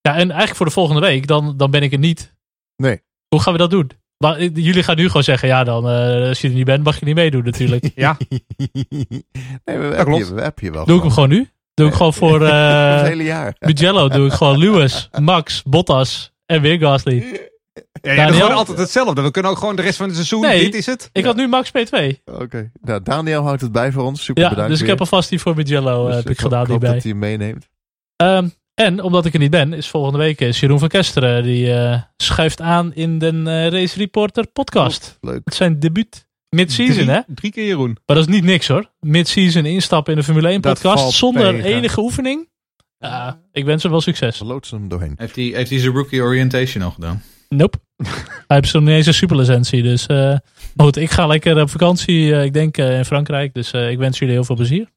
Ja, en eigenlijk voor de volgende week, dan, dan ben ik er niet. Nee. Hoe gaan we dat doen? Maar, eh, jullie gaan nu gewoon zeggen, ja dan, eh, als je er niet bent, mag je niet meedoen natuurlijk. Ja, nee, we, hebben je, we hebben je wel. Doe ik hem gewoon nu? Doe ik gewoon voor het eh hele jaar. Mugello, doe ik gewoon Lewis, Max, Bottas en weer Gasly. ja, ja Daniel? gewoon altijd hetzelfde. We kunnen ook gewoon de rest van het seizoen. Nee. Dit is het. Ik had nu Max P2. Oké, nou, Daniel houdt het bij voor ons. Super Ja, bedankt. dus ik heb alvast die voor Mugello Dus heb ik hoop- gedaan hoop hierbij. dat hij hem meeneemt. Ehm, en omdat ik er niet ben, is volgende week is Jeroen van Kesteren. Die eh, schuift aan in de eh, Race Reporter podcast. Leuk. Het zijn debuut. Mid-season, hè? Drie keer Jeroen. Maar dat is niet niks hoor. Mid-season instappen in de Formule 1 Dat podcast zonder tegen. enige oefening. Ja, ik wens hem wel succes. Ze loodsen hem doorheen. Heeft hij heeft hij zijn rookie orientation al gedaan? Nope. Hij heeft zo niet eens een superlicentie. Dus eh, goed, ik ga lekker op vakantie. eh, ik denk eh, in Frankrijk. Dus eh, ik wens jullie heel veel plezier.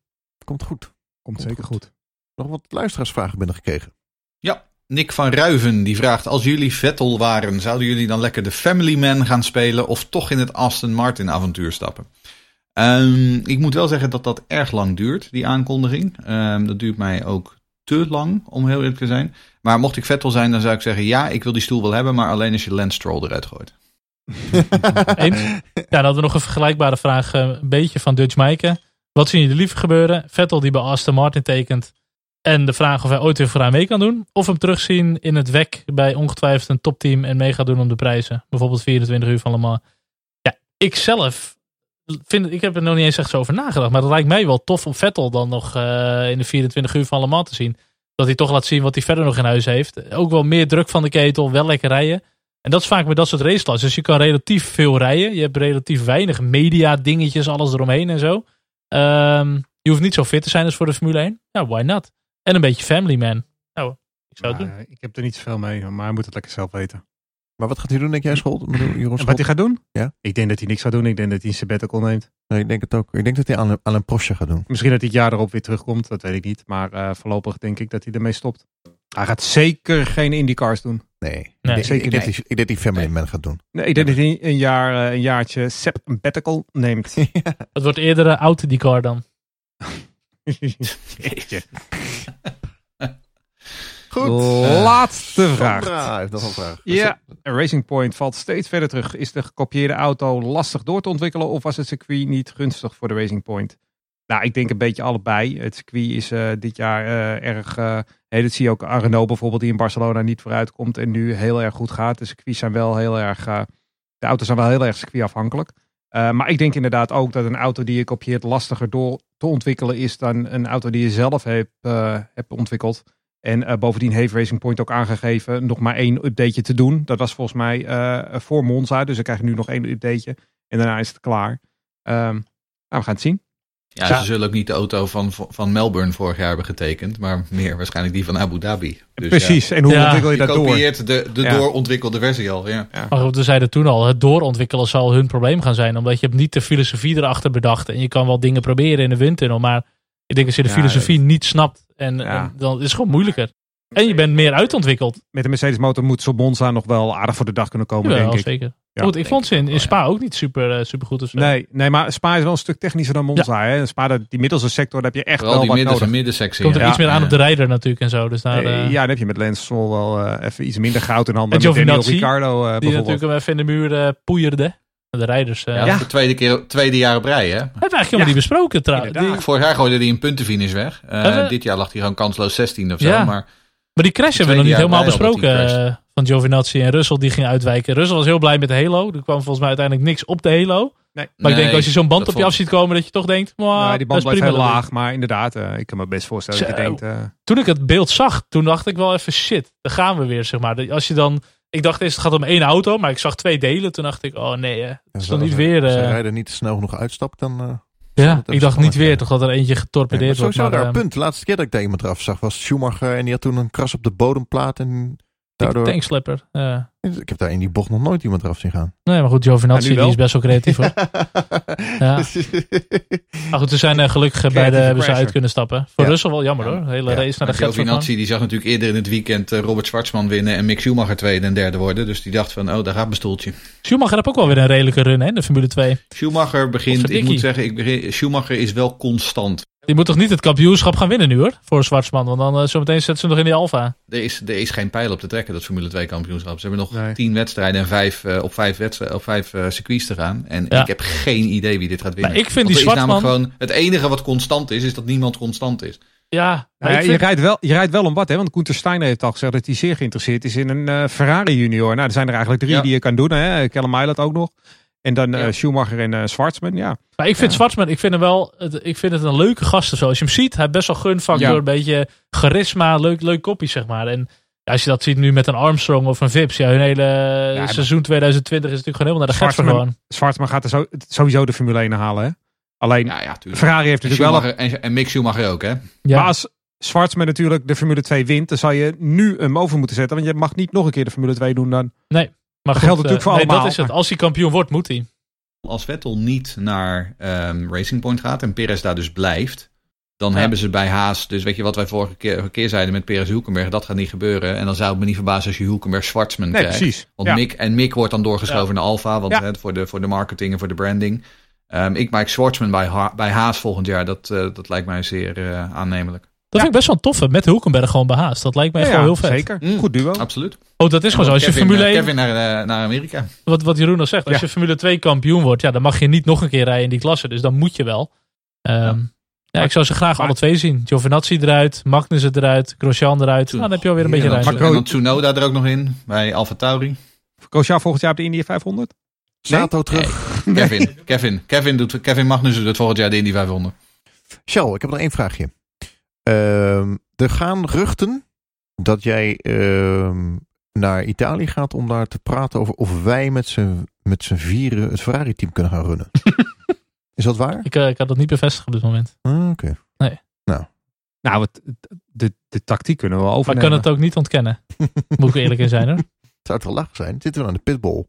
Komt goed. Komt zeker goed. Nog wat luisteraarsvragen binnengekregen. Nick van Ruiven die vraagt: Als jullie Vettel waren, zouden jullie dan lekker de Family Man gaan spelen of toch in het Aston Martin avontuur stappen? Ehm, ik moet wel zeggen dat dat erg lang duurt, die aankondiging. Ehm, dat duurt mij ook te lang, om heel eerlijk te zijn. Maar mocht ik Vettel zijn, dan zou ik zeggen: ja, ik wil die stoel wel hebben, maar alleen als je Lance Stroll eruit gooit. Ja, dan hadden we nog een vergelijkbare vraag. eh, een beetje van Dutch Maaike. Wat zien jullie liever gebeuren? Vettel die bij Aston Martin tekent. En de vraag of hij ooit weer vooraan mee kan doen. Of hem terugzien in het WEC bij ongetwijfeld een topteam. En mee gaat doen om de prijzen. Bijvoorbeeld 24 uur van Le Mans. Ja, ik zelf vind, ik heb er nog niet eens echt zo over nagedacht. Maar het lijkt mij wel tof om Vettel dan nog eh, in de 24 uur van Le Mans te zien. Dat hij toch laat zien wat hij verder nog in huis heeft. Ook wel meer druk van de ketel, wel lekker rijden. En dat is vaak met dat soort raceklassen. Dus je kan relatief veel rijden. Je hebt relatief weinig media dingetjes, alles eromheen en zo. Ehm, je hoeft niet zo fit te zijn als voor de Formule 1. Ja, why not? En een beetje family man. Nou, ik zou het doen. Eh, ik heb er niet zoveel mee, maar hij moet het lekker zelf weten. Maar wat gaat hij doen, denk jij, En wat hij gaat doen? Ja. Ik denk dat hij niks gaat doen. Ik denk dat hij een sabbatical neemt. Nee, ik denk het ook. Ik denk dat hij aan een, aan een Porsche gaat doen. Misschien dat hij het jaar erop weer terugkomt. Dat weet ik niet. Maar eh, voorlopig denk ik dat hij ermee stopt. Hij gaat zeker geen IndyCars doen. Nee, Nee, ik, denk- zeker ik, niet. dat hij- ik denk dat hij Family Nee. Man gaat doen. Nee, ik denk dat hij een, jaar, eh, een jaartje sabbatical neemt. Het wordt eerder een auto die car dan. Goed. Laatste vraag. Sandra heeft nog een vraag. Ja, Racing Point valt steeds verder terug. Is de gekopieerde auto lastig door te ontwikkelen of was het circuit niet gunstig voor de Racing Point? Nou, ik denk een beetje allebei. Het circuit is eh, dit jaar eh, erg. eh hey, dat zie je ook aan Renault bijvoorbeeld, die in Barcelona niet vooruit komt en nu heel erg goed gaat. De circuits zijn wel heel erg. eh, de auto's zijn wel heel erg circuitafhankelijk. Eh, maar ik denk inderdaad ook dat een auto die je kopieert lastiger door te ontwikkelen is dan een auto die je zelf hebt, eh, hebt ontwikkeld. En eh, bovendien heeft Racing Point ook aangegeven nog maar één updateje te doen. Dat was volgens mij voor Monza. Dus dan krijg nu nog één updateje. En daarna is het klaar. Ehm, nou, we gaan het zien. Ja, Ja. ze zullen ook niet de auto van, van Melbourne vorig jaar hebben getekend, maar meer waarschijnlijk die van Abu Dhabi. Dus Precies. En hoe Ja. ontwikkel je je dat door? kopieert de, de Ja. doorontwikkelde versie al. Ja. Maar we zeiden toen al, het doorontwikkelen zal hun probleem gaan zijn. Omdat je hebt niet de filosofie erachter bedacht. En je kan wel dingen proberen in de windtunnel. Maar ik denk als je de Ja, filosofie niet snapt, en, Ja. en dan is het gewoon moeilijker. En je bent meer uitontwikkeld. Met de Mercedes motor moet ze op Monza nog wel aardig voor de dag kunnen komen, Jawel, denk ik. zeker. Ja, goed, ik vond ze in, Spa ook niet super, eh, super goed. Of zo. Nee, nee, maar Spa is wel een stuk technischer dan Monza. Hè? Spa, dat- die middelste sector, daar heb je echt Vooral wel die wat midden, nodig. middensectie. Komt er ja. iets meer aan Ja. op de rijder natuurlijk en zo. Dus daar, Eh, eh, ja, dan heb je met Lance Stroll wel eh, even iets minder goud in handen. En met Daniel Giovinazzi, Ricciardo eh, die bijvoorbeeld. natuurlijk hem even in de muur eh, poeierde. De rijders. eh Ja, ja. is de tweede, keer, tweede jaar op rij, hè? Hebben we eigenlijk helemaal niet besproken trouwens. Die- Vorig jaar gooide hij een puntenfinish weg. Eh, dit jaar lag hij gewoon kansloos 16 of zo. Ja. Maar Maar die crash hebben we nog niet helemaal dat besproken. eh, van Giovinazzi en Russell die ging uitwijken. Russell was heel blij met de Halo. Er kwam volgens mij uiteindelijk niks op de Halo. Nee. Maar ik denk als je zo'n band dat op je vond- af ziet komen dat je toch denkt. "Mwah, Nou, die dat band is blijft prima heel dat laag, maar inderdaad, eh, ik kan me best voorstellen dat je denkt... eh, Toen ik het beeld zag, toen dacht ik wel even shit. Daar gaan we weer zeg maar. Als je dan, ik dacht eerst het gaat om één auto, maar ik zag twee delen. Toen dacht ik oh nee, het is toch niet weer. Als de eh, rijder niet snel genoeg uitstapt, dan... eh, ja, ik dacht niet weer toch dat er eentje nee, getorpedeerd wordt. sowieso Maar, daar een punt. De laatste keer dat ik daar iemand eraf zag was Schumacher. En die had toen een kras op de bodemplaat. En daardoor... tankslapper. ja. Ik heb daar in die bocht nog nooit iemand eraf zien gaan. Nee, maar goed, Giovinazzi die is best wel creatief hoor. Ja. Maar goed, we zijn eh, gelukkig eh, bij de, hebben ze uit kunnen stappen. Voor Ja. Russell wel jammer hoor. Hele Ja. race naar de. Giovinazzi die zag natuurlijk eerder in het weekend eh, Robert Schwarzman winnen en Mick Schumacher tweede en derde worden. Dus die dacht van, oh, daar gaat mijn stoeltje. Schumacher heeft ook wel weer een redelijke run hè, in de Formule 2. Schumacher begint, ik moet zeggen, ik begin, Schumacher is wel constant. Die moet toch niet het kampioenschap gaan winnen nu hoor, voor Zwartsman. Want dan eh, zometeen zetten ze hem nog in die Alfa. Er is, er is geen pijl op te trekken, dat Formule 2 kampioenschap. Ze hebben nog Nee. tien wedstrijden en vijf, eh, op vijf, wedstrijden, op vijf eh, circuits te gaan. En Ja. ik heb geen idee wie dit gaat winnen. Maar ik vind Want die Zwartman- gewoon, het enige wat constant is, is dat niemand constant is. Ja, Nou je, vind- rijdt wel, je rijdt wel om wat, hè? Want Koenter Steiner heeft al gezegd dat hij zeer geïnteresseerd is in een eh, Ferrari junior. Nou, er zijn er eigenlijk drie Ja. die je kan doen, hè? Callum ook nog. En dan eh. Schumacher en eh Schwarzman, ja. maar ik vind Ja. Zwartsman, ik vind hem wel, het, ik vind het een leuke gast of zo. Als je hem ziet, hij heeft best wel gunfactor, Ja. een beetje charisma, leuk, leuk kopie zeg maar. En als je dat ziet nu met een Armstrong of een Vips. Ja, hun hele seizoen 2020 is natuurlijk gewoon helemaal naar de Zwartman- gewoon. Zwartman gaat er zo, sowieso de Formule 1 halen. Hè? Alleen, Ja, ja, tuurlijk. Ferrari heeft En, natuurlijk wel... Schumacher, en, en Mick Schumacher ook, hè? Ja. Maar als Zwartman natuurlijk de Formule 2 wint, dan zou je nu hem over moeten zetten. Want je mag niet nog een keer de Formule 2 doen dan. Maar geldt goed, natuurlijk eh, voor nee, allemaal, dat is het. Als hij kampioen wordt, moet hij. Als Vettel niet naar ehm, Racing Point gaat en Perez daar dus blijft, dan Ja. hebben ze bij Haas, dus weet je wat wij vorige keer, vorige keer zeiden met Perez Hulkenberg, dat gaat niet gebeuren. En dan zou het me niet verbazen als je Hulkenberg Schwartzman Nee, krijgt. precies. Want Ja. Mick, en Mick wordt dan doorgeschoven naar Alfa, want Ja. hè, voor, de, voor de marketing en voor de branding. Ehm, ik maak Schwartzman bij, Ha- bij Haas volgend jaar, dat, eh, dat lijkt mij zeer eh, aannemelijk. Dat vind ik best wel een toffe. Met Hulkenberg gewoon behaast. Dat lijkt mij echt Ja, wel heel vet. Zeker. Mm. Goed duo. Absoluut. Oh, dat is gewoon zo. Als je Kevin, Formule eh, 1, Kevin naar, eh, naar Amerika. wat, wat Jeroen al zegt. Als Ja. je Formule 2 kampioen wordt, ja, dan mag je niet nog een keer rijden in die klasse. Dus dan moet je wel. Ehm, ja. ik zou ze graag Maar- alle twee zien. Giovinazzi eruit, Magnussen eruit, Grosjean eruit. Nou, dan heb je alweer een beetje ruimte. Maar- En dan Tsunoda er ook nog in, bij Alfa Tauri. Grosjean volgend jaar op de Indy 500? Nee? Sato terug. Kevin, Kevin, Kevin, doet, Kevin Magnussen doet volgend jaar de Indy 500. Charles, ik heb nog één vraagje. Ehm, er gaan geruchten dat jij ehm, naar Italië gaat om daar te praten over of wij met z'n met z'n vieren het Ferrari-team kunnen gaan runnen. Is dat waar? Ik, eh, ik had dat niet bevestigd op dit moment. Ah, Oké. Nou, het, de, de tactiek kunnen we wel Maar ik overnemen. kan het ook niet ontkennen. Moet ik eerlijk in zijn hoor. Zou het wel lachen zijn? Zitten we aan de pitbull?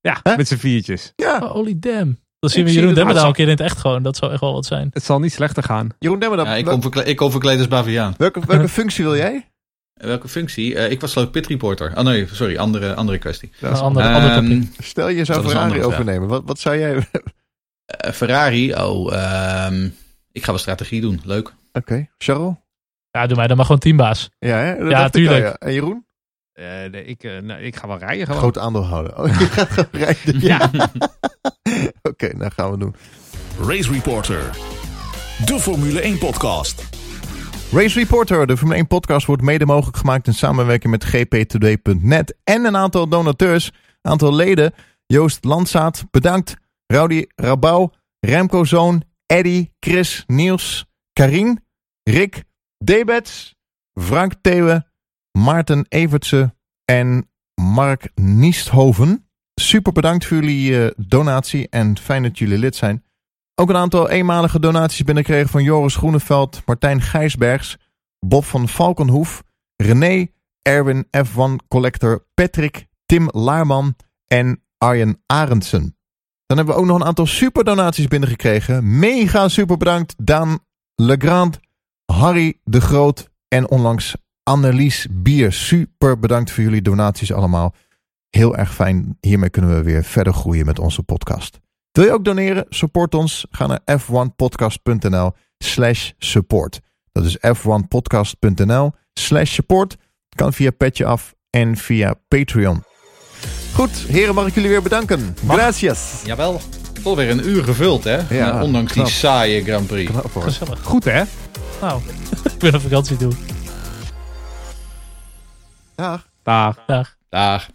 Ja, met z'n viertjes. Ja. Oh, holy damn. Dan zien we Jeroen het Demmerdaal een keer in het echt gewoon. Dat zou echt wel wat zijn. Het zal niet slechter gaan. Jeroen Demmer, Ja, ik, kom ik kom verkleed als Baviaan. welke, welke functie wil jij? En Welke functie? Eh, ik was geloof ik pit reporter. Oh nee, sorry, andere, andere kwestie. Een andere, andere Ehm, topic. Stel je zou Ferrari andere overnemen. Wat, wat zou jij... Oké. eh, Ferrari, oh, ehm, ik ga wel strategie doen. Leuk. Charles? Ja, doe mij dan maar gewoon teambaas. Ja, hè? Dat Ja, al, tuurlijk. ja. En Jeroen? Eh, nee, ik, eh, nou, ik ga wel rijden gewoon. Groot aandeelhouder. Oh, je gaat rijden. Ja. Oké, nou gaan we doen. Race Reporter. De Formule 1 podcast. Race Reporter, de Formule 1 podcast, wordt mede mogelijk gemaakt in samenwerking met gptoday.net en een aantal donateurs, aantal leden. Joost Landzaat, bedankt. Rowdy Rabouw, Remco Zoon, Eddy, Chris, Niels, Karin, Rick, Debets, Frank Thewe, Maarten Evertse en Mark Niesthoven. Super bedankt voor jullie eh, donatie en fijn dat jullie lid zijn. Ook een aantal eenmalige donaties binnengekregen van Joris Groeneveld, Martijn Gijsbergs, Bob van Valkenhoef, René, Erwin F1 Collector, Patrick, Tim Laarman en Arjen Arendsen. Dan hebben we ook nog een aantal super donaties binnengekregen. Mega super bedankt Daan Legrand, Harry de Groot en onlangs Annelies Bier. Super bedankt voor jullie donaties allemaal. Heel erg fijn. Hiermee kunnen we weer verder groeien met onze podcast. Wil je ook doneren? Support ons. Ga naar f1podcast.nl slash support. Dat is f1podcast.nl slash support. Kan via Petje Af en via Patreon. Goed, heren, mag ik jullie weer bedanken. Gracias. Jawel. Toch weer een uur gevuld, hè? Ja, ondanks knap. die saaie Grand Prix. Knap hoor. Gezellig. Goed hè? Nou, ik ben op vakantie toe. Dag. Dag. Dag. Dag.